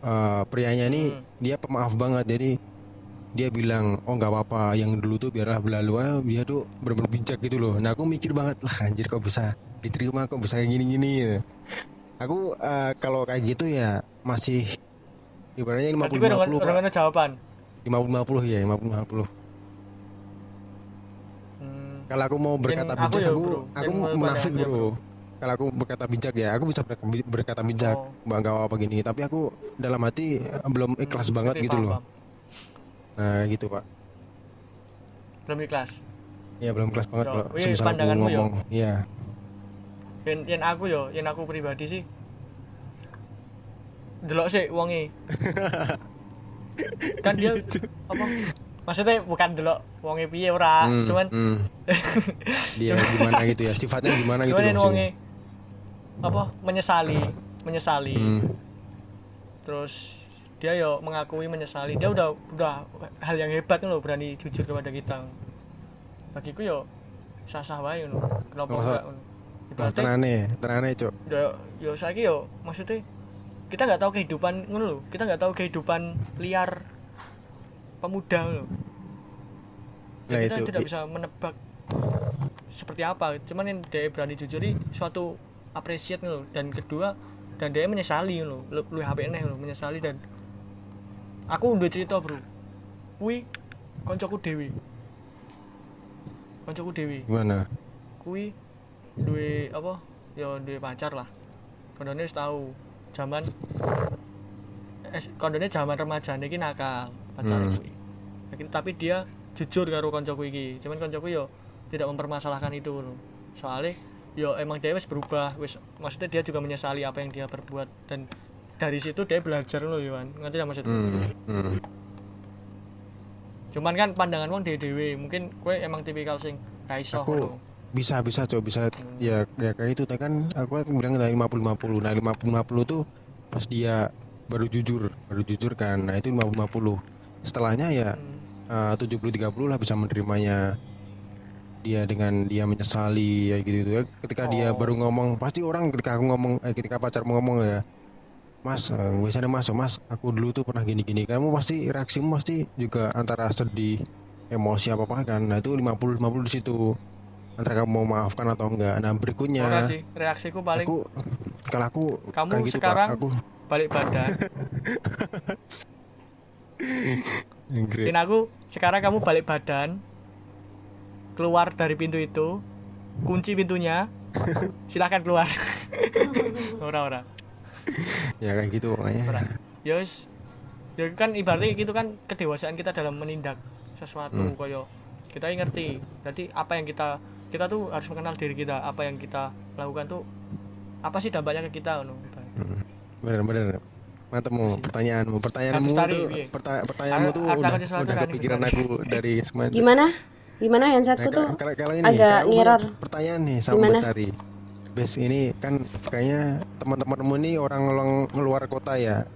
uh, prianya ini Hmm. dia pemaaf banget. Jadi dia bilang oh nggak apa-apa yang dulu tuh biarlah berlalu ah dia tuh bener-bener bijak gitu loh nah aku mikir banget lah anjir kok bisa diterima kok bisa kayak gini-gini aku uh, kalau kayak gitu ya masih ibaratnya berarti 50 kowe orang 50 Pak. orang jawaban 50 50 ya 50 50 hmm. kalau aku mau berkata aku bijak ya, aku bro. aku Yang mau munafik pada- bro kalau aku berkata bijak ya aku bisa berkata, bijak Oh. bangga apa gini tapi aku dalam hati belum ikhlas Hmm, banget gitu paham, loh. Nah gitu pak. Belum ikhlas? Ya belum ikhlas banget kalau semisal aku pandanganmu, yo. ngomong. Iya. Yen yen aku yo yen aku pribadi sih. Delok sih wonge. Kan dia apa? Maksudnya bukan delok wonge piye ora Hmm, cuman hmm. dia gimana gitu ya? Sifatnya gimana gitu loh wonge maksudnya. apa? Menyesali menyesali. Hmm. terus dia yo mengakui menyesali. Dia udah udah hal yang hebat kan loh berani jujur kepada kita. Bagiku yo sah-sah wae ngono kenapa enggak Mas ibaratnya tenane, tenane cok. yo yo saiki yo maksudnya kita nggak tahu kehidupan ngono lho. Kita nggak tahu kehidupan liar pemuda loh Nah kita itu, tidak bisa menebak seperti apa. Cuman yang dia berani jujur ini suatu apresiat loh dan kedua dan dia menyesali loh lu lu HP neh loh menyesali dan aku udah cerita bro. Kui koncoku dewi. Koncoku dewi. Gimana? kui duwe apa? Ya duwe pacar lah. Kondone tahu zaman es kondone zaman remaja iki nakal pacar Hmm. kuwi Tapi- tapi dia jujur karo koncoku iki. Cuman koncoku yo tidak mempermasalahkan itu loh soalnya yo emang dia wis berubah wis maksudnya dia juga menyesali apa yang dia perbuat dan dari situ dia belajar loh Yohan ngerti gak maksudku? Hmm, hmm. cuman kan pandangan wong dewe mungkin kue emang tipikal sing ra iso Aku- ngono. bisa bisa coba bisa. Ya ya kayak itu kan. Aku kan bilang dari 50 50 nah 50 50 tuh pas dia baru jujur baru jujur kan. Nah itu 50 50 setelahnya ya Hmm. eh, 70 30 lah bisa menerimanya. Dia dengan dia menyesali ya gitu gitu ya. Ketika dia Oh. baru ngomong pasti orang ketika aku ngomong eh, ketika pacar mau ngomong ya Mas, eh, biasanya mas, mas, aku dulu tuh pernah gini-gini. Kamu pasti reaksimu pasti juga antara sedih, emosi apa apa kan. Nah itu 50 50 di situ. Antara kamu mau maafkan atau enggak. Nah berikutnya sih, reaksiku paling aku kalau aku Kamu kayak gitu sekarang- Pak, aku balik badan. Dan aku sekarang kamu balik badan, keluar dari pintu itu, kunci pintunya, silahkan keluar. ora ora, ya kayak gitu ora. makanya. Ya wis. ya kan ibaratnya gitu kan kedewasaan kita dalam menindak sesuatu Hmm. koyo kita ngerti. Jadi apa yang kita kita tuh harus mengenal diri kita, apa yang kita lakukan tuh apa sih dampaknya ke kita ngono. Bener-bener. Mantapmu, pertanyaanmu, pertanyaanmu tari, tuh, perta- pertanyaanmu tuh udah, udah kepikiran aku dari semalam. Gimana? Gimana handsetku Nah, tuh? kalau, kalau ini, agak kalau pertanyaan nih sama Gimana? Bes ini kan kayaknya teman-temanmu ini orang luar kota ya.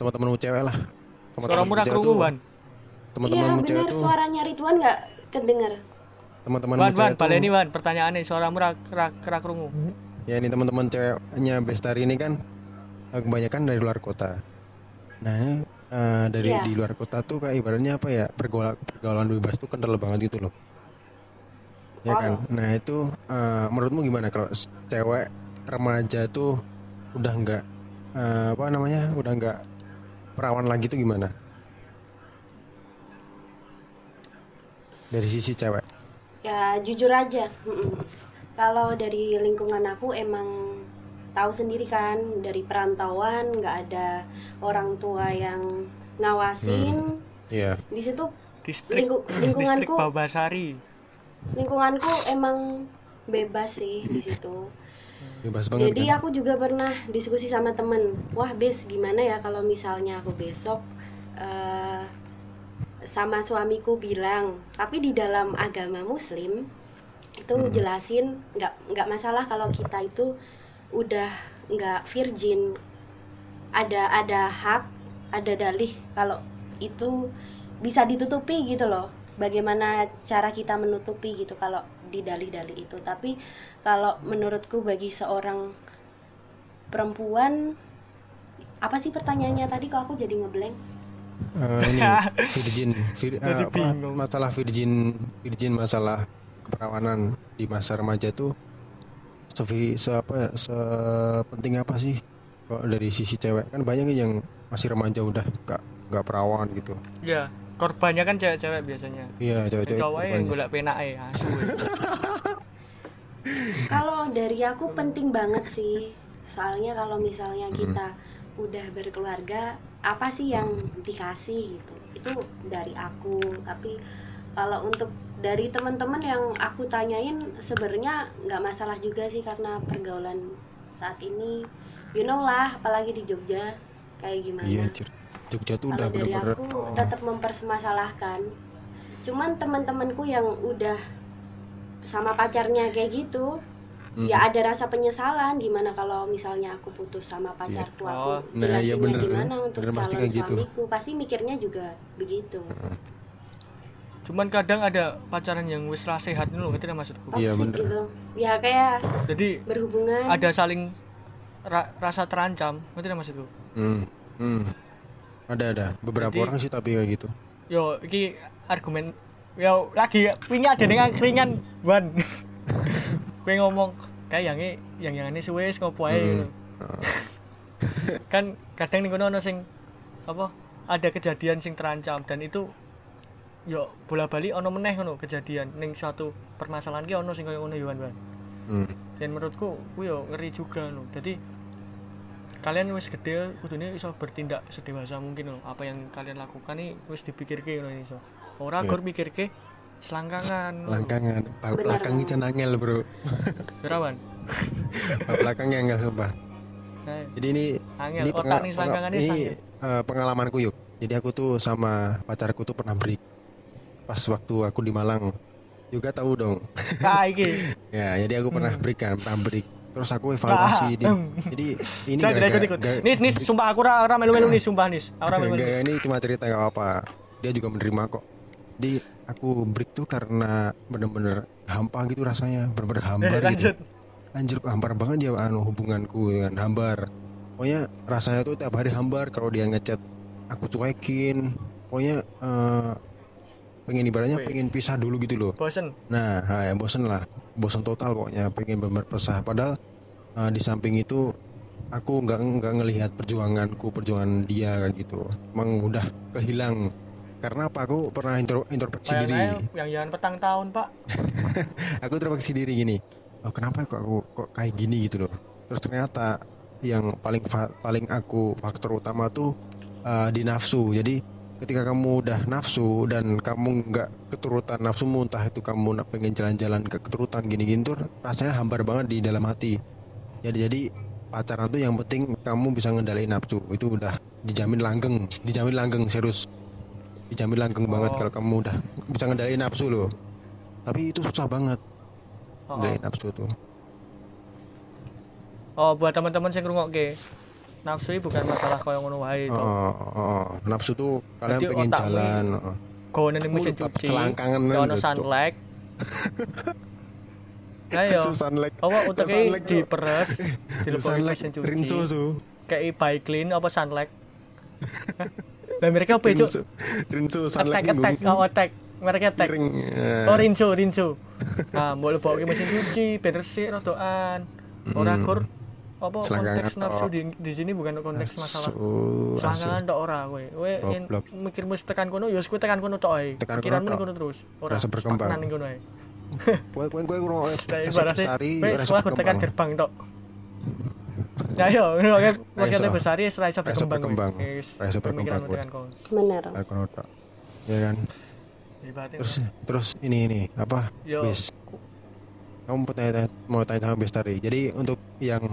Teman-temanmu cewek lah. Suara Teman-temanmu murah kerunguan. Iya Teman-temanmu cewek benar tuh, suaranya Ridwan nggak kedengar. teman-temanmu Wan, wan, cewek tuh. baleni wan, pertanyaannya suaramu rak rak rak krungu. Ya ini teman-teman ceweknya Bestari ini kan eh, kebanyakan dari luar kota. Nah ini eh, dari Iya. di luar kota tuh kayak ibaratnya apa ya pergaulan pergaulan bebas tuh kental banget gitu loh. Ya kan. Nah itu eh, menurutmu gimana kalau cewek remaja tuh udah nggak eh, apa namanya udah nggak perawan lagi tuh gimana? Dari sisi cewek. Ya jujur aja. mm-mm. Kalau dari lingkungan aku emang tahu sendiri kan dari perantauan nggak ada orang tua yang ngawasin. Iya. Di situ Distrik Lingku- distrik lingkunganku- Babasari. Lingkunganku emang bebas sih di situ. Bebas banget Jadi kan. aku juga pernah diskusi sama temen, wah bes gimana ya kalau misalnya aku besok eh, sama suamiku bilang, tapi di dalam agama Muslim itu Hmm. jelasin nggak nggak masalah kalau kita itu udah nggak virgin, ada ada hak, ada dalih kalau itu bisa ditutupi gitu loh. Bagaimana cara kita menutupi gitu kalau di dalih-dalih itu. Tapi kalau menurutku bagi seorang perempuan apa sih pertanyaannya tadi kok aku jadi ngeblank? Eh, ini virgin, vir- apa, bingung. masalah virgin, virgin masalah keperawanan di masa remaja tuh sevi, se apa ya, sepenting apa sih? Kalau dari sisi cewek kan banyak yang masih remaja udah gak gak perawan gitu. Ya, korbannya kan cewek-cewek biasanya. Iya cewek-cewek. Cowok yang golek penake asu. Kalau dari aku penting banget sih. Soalnya kalau misalnya kita udah berkeluarga, apa sih yang dikasih gitu? Itu dari aku. Tapi kalau untuk dari teman-teman yang aku tanyain sebenarnya nggak masalah juga sih karena pergaulan saat ini you know lah apalagi di Jogja kayak gimana Iya, anjir. Jogja tuh udah bener-bener aku tetap mempermasalahkan cuman teman-temanku yang udah sama pacarnya kayak gitu Hmm. ya ada rasa penyesalan gimana kalau misalnya aku putus sama pacarku Oh, aku nah, iya jelasinnya bener, gimana untuk bener, pasti calon kayak gitu. suamiku pasti mikirnya juga begitu cuman kadang ada pacaran yang wis ra sehat nih loh ngerti nggak maksudku Iya, Toxic bener. gitu ya kayak jadi berhubungan ada saling ra- rasa terancam ngerti nggak maksudku hmm. Hmm. Ada ada beberapa Jadi- orang sih tapi kayak gitu yo iki argumen yo lagi wingi ada dengan keringan ban gue ngomong kayak yang yang yang ini suwe ngopo ae Hmm. Kan kadang nih kono ono sing apa ada kejadian sing terancam dan itu yo bola balik ono meneh ngono kejadian ning suatu permasalahan ki ono sing koyo ngono yo Wan. Hmm. dan menurutku ku yo ngeri juga loh jadi kalian wis gede kudune iso bertindak sedewasa mungkin loh apa yang kalian lakukan nih wis dipikirke ngono iso. Ora Iya. gur mikirke selangkangan. Langkangan. Bener. belakang itu nangel bro. Berawan. bak belakangnya enggak sumpah. Nah, jadi ini angel ini otak nih selangkangannya ini eh, pengalamanku yuk. Jadi aku tuh sama pacarku tuh pernah break pas waktu aku di Malang. Juga tahu dong. Ah iki. ya jadi aku pernah Hmm. break kan pernah break terus aku evaluasi di, Hmm. jadi ini ikut-ikut. gara- Nis nis sumpah aku ora ora melu-melu nis sumpah nis. Ora melu-melu. Enggak, ini cuma cerita nggak apa-apa. Dia juga menerima kok. Jadi aku break tuh karena bener-bener hampa gitu rasanya, bener-bener Eh, hambar gitu. lanjut. Anjir hambar banget ya anu hubunganku dengan hambar. Pokoknya rasanya tuh tiap hari hambar kalau dia ngechat aku cuekin. Pokoknya eh, pengen ibaratnya Wih. pengen pisah dulu gitu loh. Bosen. Nah, ya bosen lah, bosen total pokoknya pengen bener pisah. Padahal eh, di samping itu aku nggak nggak ngelihat perjuanganku, perjuangan dia kayak gitu. Emang udah kehilang. Karena apa? Aku pernah intro, introspeksi diri. yang jangan petang tahun, Pak. Aku introspeksi diri gini. Oh, kenapa kok aku kok kayak gini gitu loh. Terus ternyata yang paling paling aku faktor utama tuh eh, di nafsu. Jadi ketika kamu udah nafsu dan kamu nggak keturutan nafsumu entah itu kamu nak pengen jalan-jalan ke keturutan gini-gini tuh rasanya hambar banget di dalam hati. Jadi jadi pacaran tuh yang penting kamu bisa ngendaliin nafsu itu udah dijamin langgeng, dijamin langgeng serius. Dijamin langgeng banget Oh. kalau kamu udah bisa ngendaliin nafsu loh. Tapi itu susah banget Oh, ngendaliin nafsu tuh. oh. oh buat teman-teman yang ngrungokke. Nafsu ini bukan masalah koyo ngono wae to. oh, oh. nafsu tuh kalian Berarti pengen jalan. oh. Gonen ning mesin lupa cuci. Cuk. sunlight. Ayo. Like Apa utek Sunlight, Cuk. diperes, dilebokne Sunlight mesin cuci. Rinso tuh. Kayak by clean apa sunlight? Lah mereka apa, Cuk? Rinso, sunlight Attack attack oh attack. Mereka attack. Piring. Oh Rinso, Rinso. Nah, mbok lebokke mesin cuci ben resik rodokan. Ora Hmm. kur apa konteks nafsu di, di sini bukan konteks masalah selangkangan tok ora kowe. Kowe mikirmu tekan kono ya wis kowe tekan kono tok ae. Pikiranmu kono terus. Ora Rasa berkembang. ning kono ae. Kowe kowe kowe ngono bestari kur tekan berkembang. gerbang tok. Ya yo, ngono kae podcast iso. besar wis ora iso berkembang. Wis, Ra iso berkembang, bener kono tok. Ya kan. Terus terus ini ini apa? yo Bis. Kamu mau tanya, mau tanya sama Bestari. Jadi untuk yang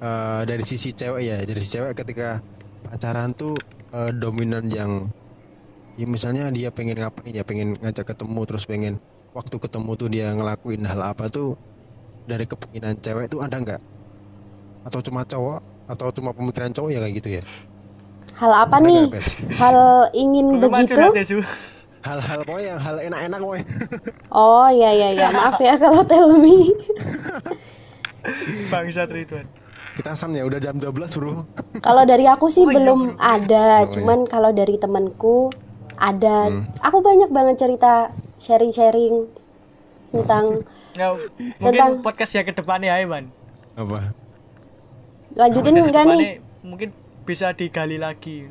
eh, dari sisi cewek ya, dari sisi cewek ketika pacaran tuh eh, dominan yang ya misalnya dia pengen ngapain ya, pengen ngajak ketemu terus pengen waktu ketemu tuh dia ngelakuin hal apa tuh dari kepinginan cewek tuh ada nggak? Atau cuma cowok atau cuma pemikiran cowok ya kayak gitu ya? hal apa Ada nih hal ingin begitu Su. Hal-hal pokoknya yang hal enak-enak pokoknya. oh ya ya ya maaf ya kalau tell me Bangsa Ridwan. Kita san ya udah jam 12 bro. kalau dari aku sih Oh iya, belum Oh ada iya. cuman kalau dari temanku ada Hmm. aku banyak banget cerita sharing-sharing tentang Ya, mungkin Tentang- podcast ya ke depannya ya, Iwan. Apa? lanjutin enggak nih Mungkin bisa digali lagi.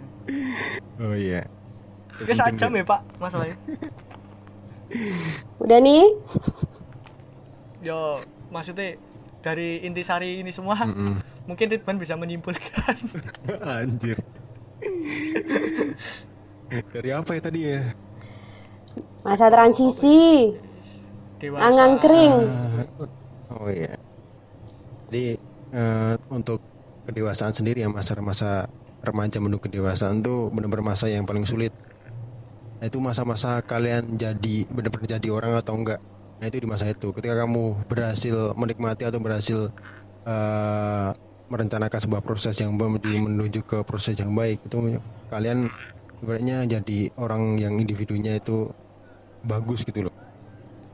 Oh iya. Oke, sak jam ya, Pak, masalahnya. udah nih Yo, maksudnya dari intisari ini semua, Mm-mm. mungkin Ridwan bisa menyimpulkan. Anjir. Dari apa ya tadi ya? masa transisi Dewasa. angang kering Ah, oh iya. Jadi eh, untuk kedewasaan sendiri ya masa-masa remaja menuju kedewasaan tuh benar-benar masa yang paling sulit. Nah, itu masa-masa kalian jadi benar-benar jadi orang atau enggak. Nah itu di masa itu. Ketika kamu berhasil menikmati atau berhasil eh, merencanakan sebuah proses yang menuju ke proses yang baik itu kalian ibaratnya jadi orang yang individunya itu bagus gitu loh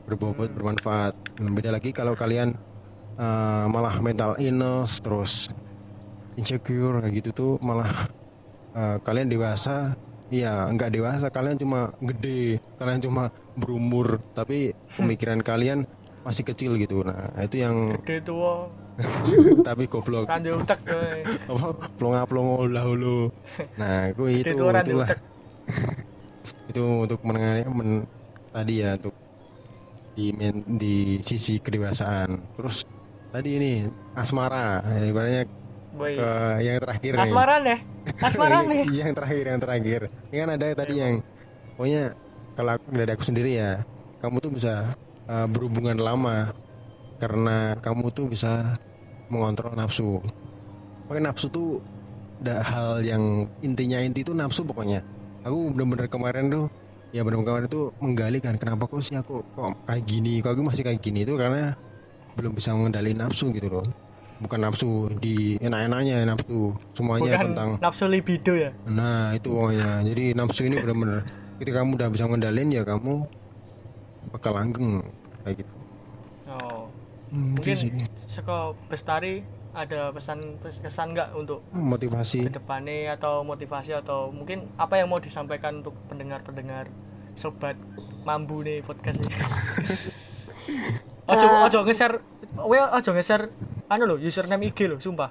berbobot bermanfaat Nah, beda lagi kalau kalian eh, malah mental illness terus insecure gitu tuh malah eh, kalian dewasa iya nggak dewasa. Kalian cuma gede kalian cuma berumur tapi pemikiran kalian masih kecil gitu. Nah itu yang gede tua. Tapi goblok. Randi utek apa plonga plongo lah hulu nah itu itu itulah. itu untuk menengah men, tadi ya untuk di men- di sisi kedewasaan. Terus tadi ini asmara. Ya, ibaratnya boys. Ke yang terakhir asmaran deh asmaran nih. yang terakhir yang terakhir. Ini kan ada tadi yang pokoknya kalau aku, dari aku sendiri ya kamu tuh bisa uh, berhubungan lama karena kamu tuh bisa mengontrol nafsu. Pokoknya nafsu tuh ada hal yang intinya inti itu nafsu pokoknya. Aku bener-bener kemarin tuh ya bener-bener kemarin tuh menggali kan kenapa kok sih aku kok kayak gini kok aku masih kayak gini itu karena belum bisa mengendalikan nafsu gitu loh bukan nafsu di enak-enaknya nafsu. Semuanya bukan tentang nafsu libido ya? Nah itu pokoknya Jadi nafsu ini benar-benar Ketika kamu udah bisa ngendalin ya kamu Bakal langgeng Kayak gitu. Oh. Hmm, mungkin sih. seko bestari ada pesan kesan nggak untuk Motivasi. ke depannya atau motivasi atau mungkin apa yang mau disampaikan untuk pendengar-pendengar sobat mambu nih podcast ini? Ojo Eh. ojo ngeser we ojo ngeser anu lo username IG lo sumpah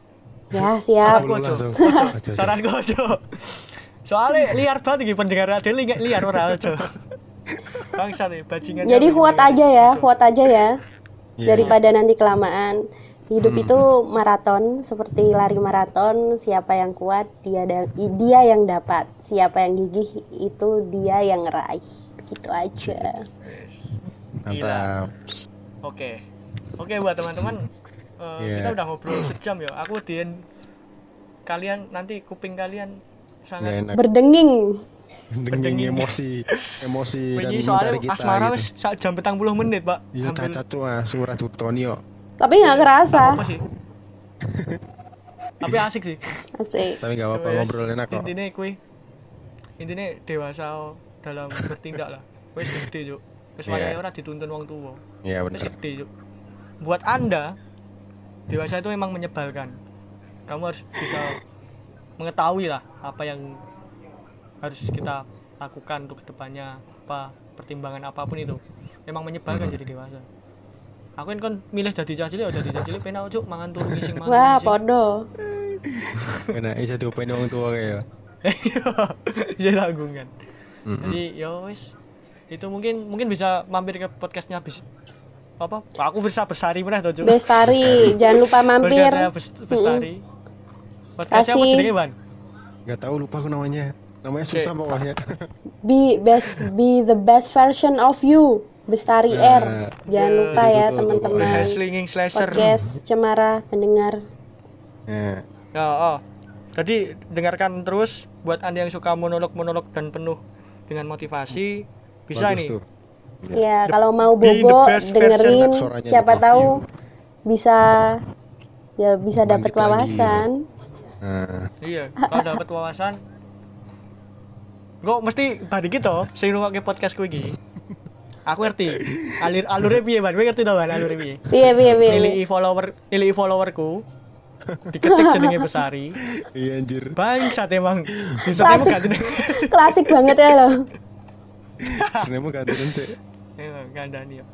Ya, siap. ojo Ojo, ojo. saranku ojo soalnya liar banget iki pendengar radio li liar ora ojo bangsa nih bajingan Jadi kuat aja ya, kuat aja ya. Iya. Daripada nanti kelamaan. Hidup Hmm. itu maraton, seperti lari maraton. Siapa yang kuat, dia da- dia yang dapat. Siapa yang gigih, itu dia yang raih. Begitu aja. Mantap Oke. Oke buat teman-teman eh, Iya. kita udah ngobrol sejam ya. Aku diin kalian nanti kuping kalian Nggak sangat enak Berdenging. Denging emosi Emosi dan mencari kita asmara gitu wis sak jam petang puluh menit, Pak. Iya Hampir- cacat tuh ah Surat Tonio Tapi nggak kerasa. apa sih? Tapi asik sih. Asik. Tapi gak apa-apa ngobrol enak kok Intinya kui intinya dewasa dalam bertindak lah. Wis gede, Cuk. Wis Iya. wayahe ora dituntun wong tua. Iya Wis benar gede, Cuk. Buat Anda dewasa itu memang menyebalkan. Kamu harus bisa mengetahui lah apa yang harus kita lakukan untuk ke depannya apa pertimbangan apa pun itu memang menyebalkan Hmm. jadi dewasa aku kan kan milih jadi cah cilik ya jadi cah cilik penak cuk mangan turu ngising mangan Wah, podo. Kena isa diupain orang tua kayak jadi tanggungan Mm-mm. jadi ya wis itu mungkin mungkin bisa mampir ke podcastnya bis apa aku bisa bersari mana tuh Bestari, jangan lupa mampir. bestari podcastnya apa Kasih. jenenge ban Gak tahu lupa aku namanya Namanya susah pokoknya Be best be the best version of you. Bestari Nah, R. Jangan lupa ya teman-teman. slinging slasher Podcast Cemara pendengar. Nah, Ya, oh. Jadi dengarkan terus buat Anda yang suka monolog-monolog dan penuh dengan motivasi bisa bagus nih. tuh Ya, kalau mau the bobo dengerin siapa tahu you. bisa ya bisa dapat wawasan. Nah, Iya, kalau dapat wawasan Gue mesti bari gitu, sing ngrungokke podcast gue iki. Aku ngerti. Alir alure piye, Ban? Gue ngerti to, Ban, alure piye. Iya, iya, iya. Nilai follower, nilai followerku. Diketik jenenge Besari. iya anjir Bangsat emang. Gak jeneng. Klasik banget ya loh. Sebenarnya mau ganti sih Emang kandani ya.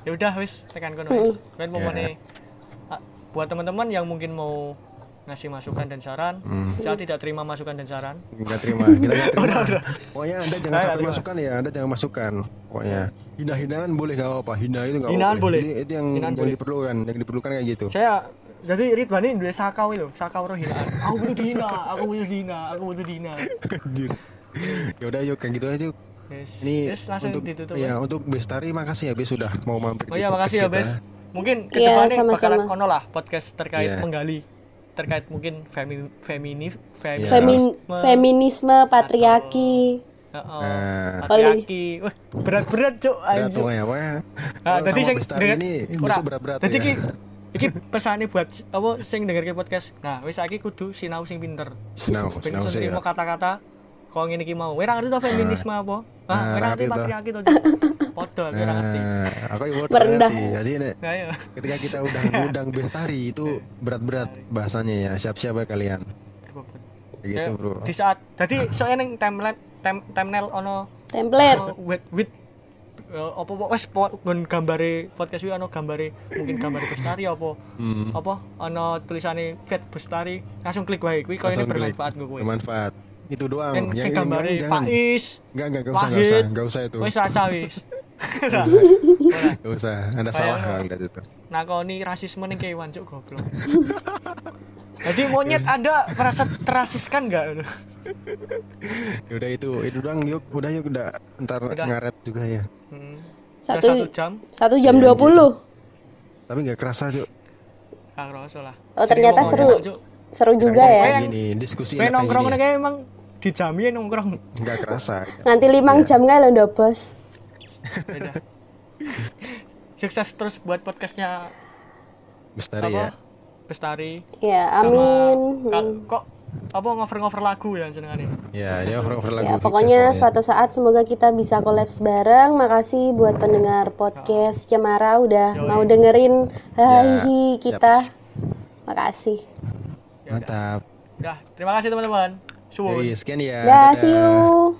Ya udah wis tekan kono wis. Kan pomone ah, buat teman-teman yang mungkin mau ngasih masukan dan saran, Hmm. saya tidak terima masukan dan saran. Nggak terima Kita nggak terima Udah, udah. Pokoknya anda jangan Nggak sampai masukan ya Anda jangan masukan Pokoknya Hina-hinaan boleh gak apa Hina itu gak Hinaan apa boleh. Itu, itu yang, Hinaan yang boleh. diperlukan Yang diperlukan kayak gitu Saya jadi Ridwan ini dua sakau lho, sakau roh hinaan. Aku butuh dihina, aku butuh dihina, aku butuh dihina. Anjir Ya udah yuk kayak gitu aja yuk Yes. Ini yes, langsung untuk ditutup. ya ya. untuk Bestari makasih ya Bes sudah mau mampir Oh iya, makasih ya. Bes. Mungkin Iya, ke depannya sama-sama. bakalan ono lah podcast terkait Iya. menggali terkait mungkin femi femini femi Iya. Femin, feminisme, patriarki. Heeh. Nah. patriarki. Wah, berat-berat, Cuk. Berat anjir. pokoknya apa ya Nah, tadi sing denger ini ora. bisa berat-berat Dadi ya iki iki pesane buat apa sing dengerke podcast. Nah, wis saiki kudu sinau sing pinter. Sinau Sinau sih ya kata-kata kok ngene iki mau. Wira ngerti to feminisme apa? Ah, Nah, ora ngerti patriarki to. Aku ora ngerti. Nah, aku juga Merendah. Jadi nek, Nah, iya. ketika kita udah ngundang Bestari itu berat-berat bahasanya ya. Siap-siap ya kalian. Kayak gitu, Ya, Bro. Di saat jadi soalnya ning timeline tem, thumbnail ono template ono with with eh, apa apa wes nggon gambare podcast kuwi ono gambare mungkin gambare Bestari apa Hmm. apa ono tulisane Fit Bestari langsung klik wae kuwi koyo ini bermanfaat gue. Bermanfaat. Itu doang. Yang yang gambare yang jangan. Faiz, Enggak, enggak, enggak usah, enggak usah, enggak usah itu. wis rasa wis. Enggak usah. Anda salah kalau itu. Nakoni rasisme ning kewan cuk goblok. Jadi monyet Anda merasa terasiskan enggak? Ya udah itu, itu doang yuk, udah yuk udah ntar Udah. ngaret juga ya. Hmm. Satu- jam, satu jam Iya, 20 Tapi nggak kerasa cuk. ah rasa lah. Oh, ternyata seru. enak, seru juga Kayak- ya Kayak gini, diskusi Kayak kayak nongkrong gini. kayak emang dijamin nongkrong. Nggak kerasa. nanti limang jam nggak lo ndak bos. Sukses terus buat podcastnya Bestari apa? ya. Bestari. ya Sama- amin Ka- Hmm. kok apa ngover-ngover lagu ya senengane. Ya, dia over-over lagu. Ya, sukses pokoknya soalnya. suatu saat semoga kita bisa kolaps bareng. Makasih buat pendengar podcast Cemara udah Yoi. mau dengerin hahihi Ya, kita. yaps. Makasih. Ya. Mantap. Udah, terima kasih teman-teman. Suwun. Yoi, sekian ya. Dah, see you.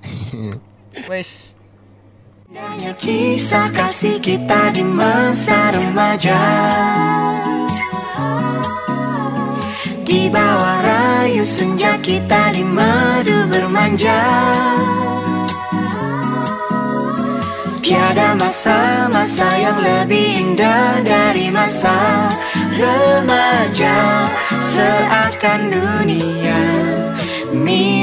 Wes. Hanya kisah kasih kita di masa remaja Di bawah rayu senja kita di madu bermanja Tiada masa-masa yang lebih indah dari masa remaja Seakan dunia me.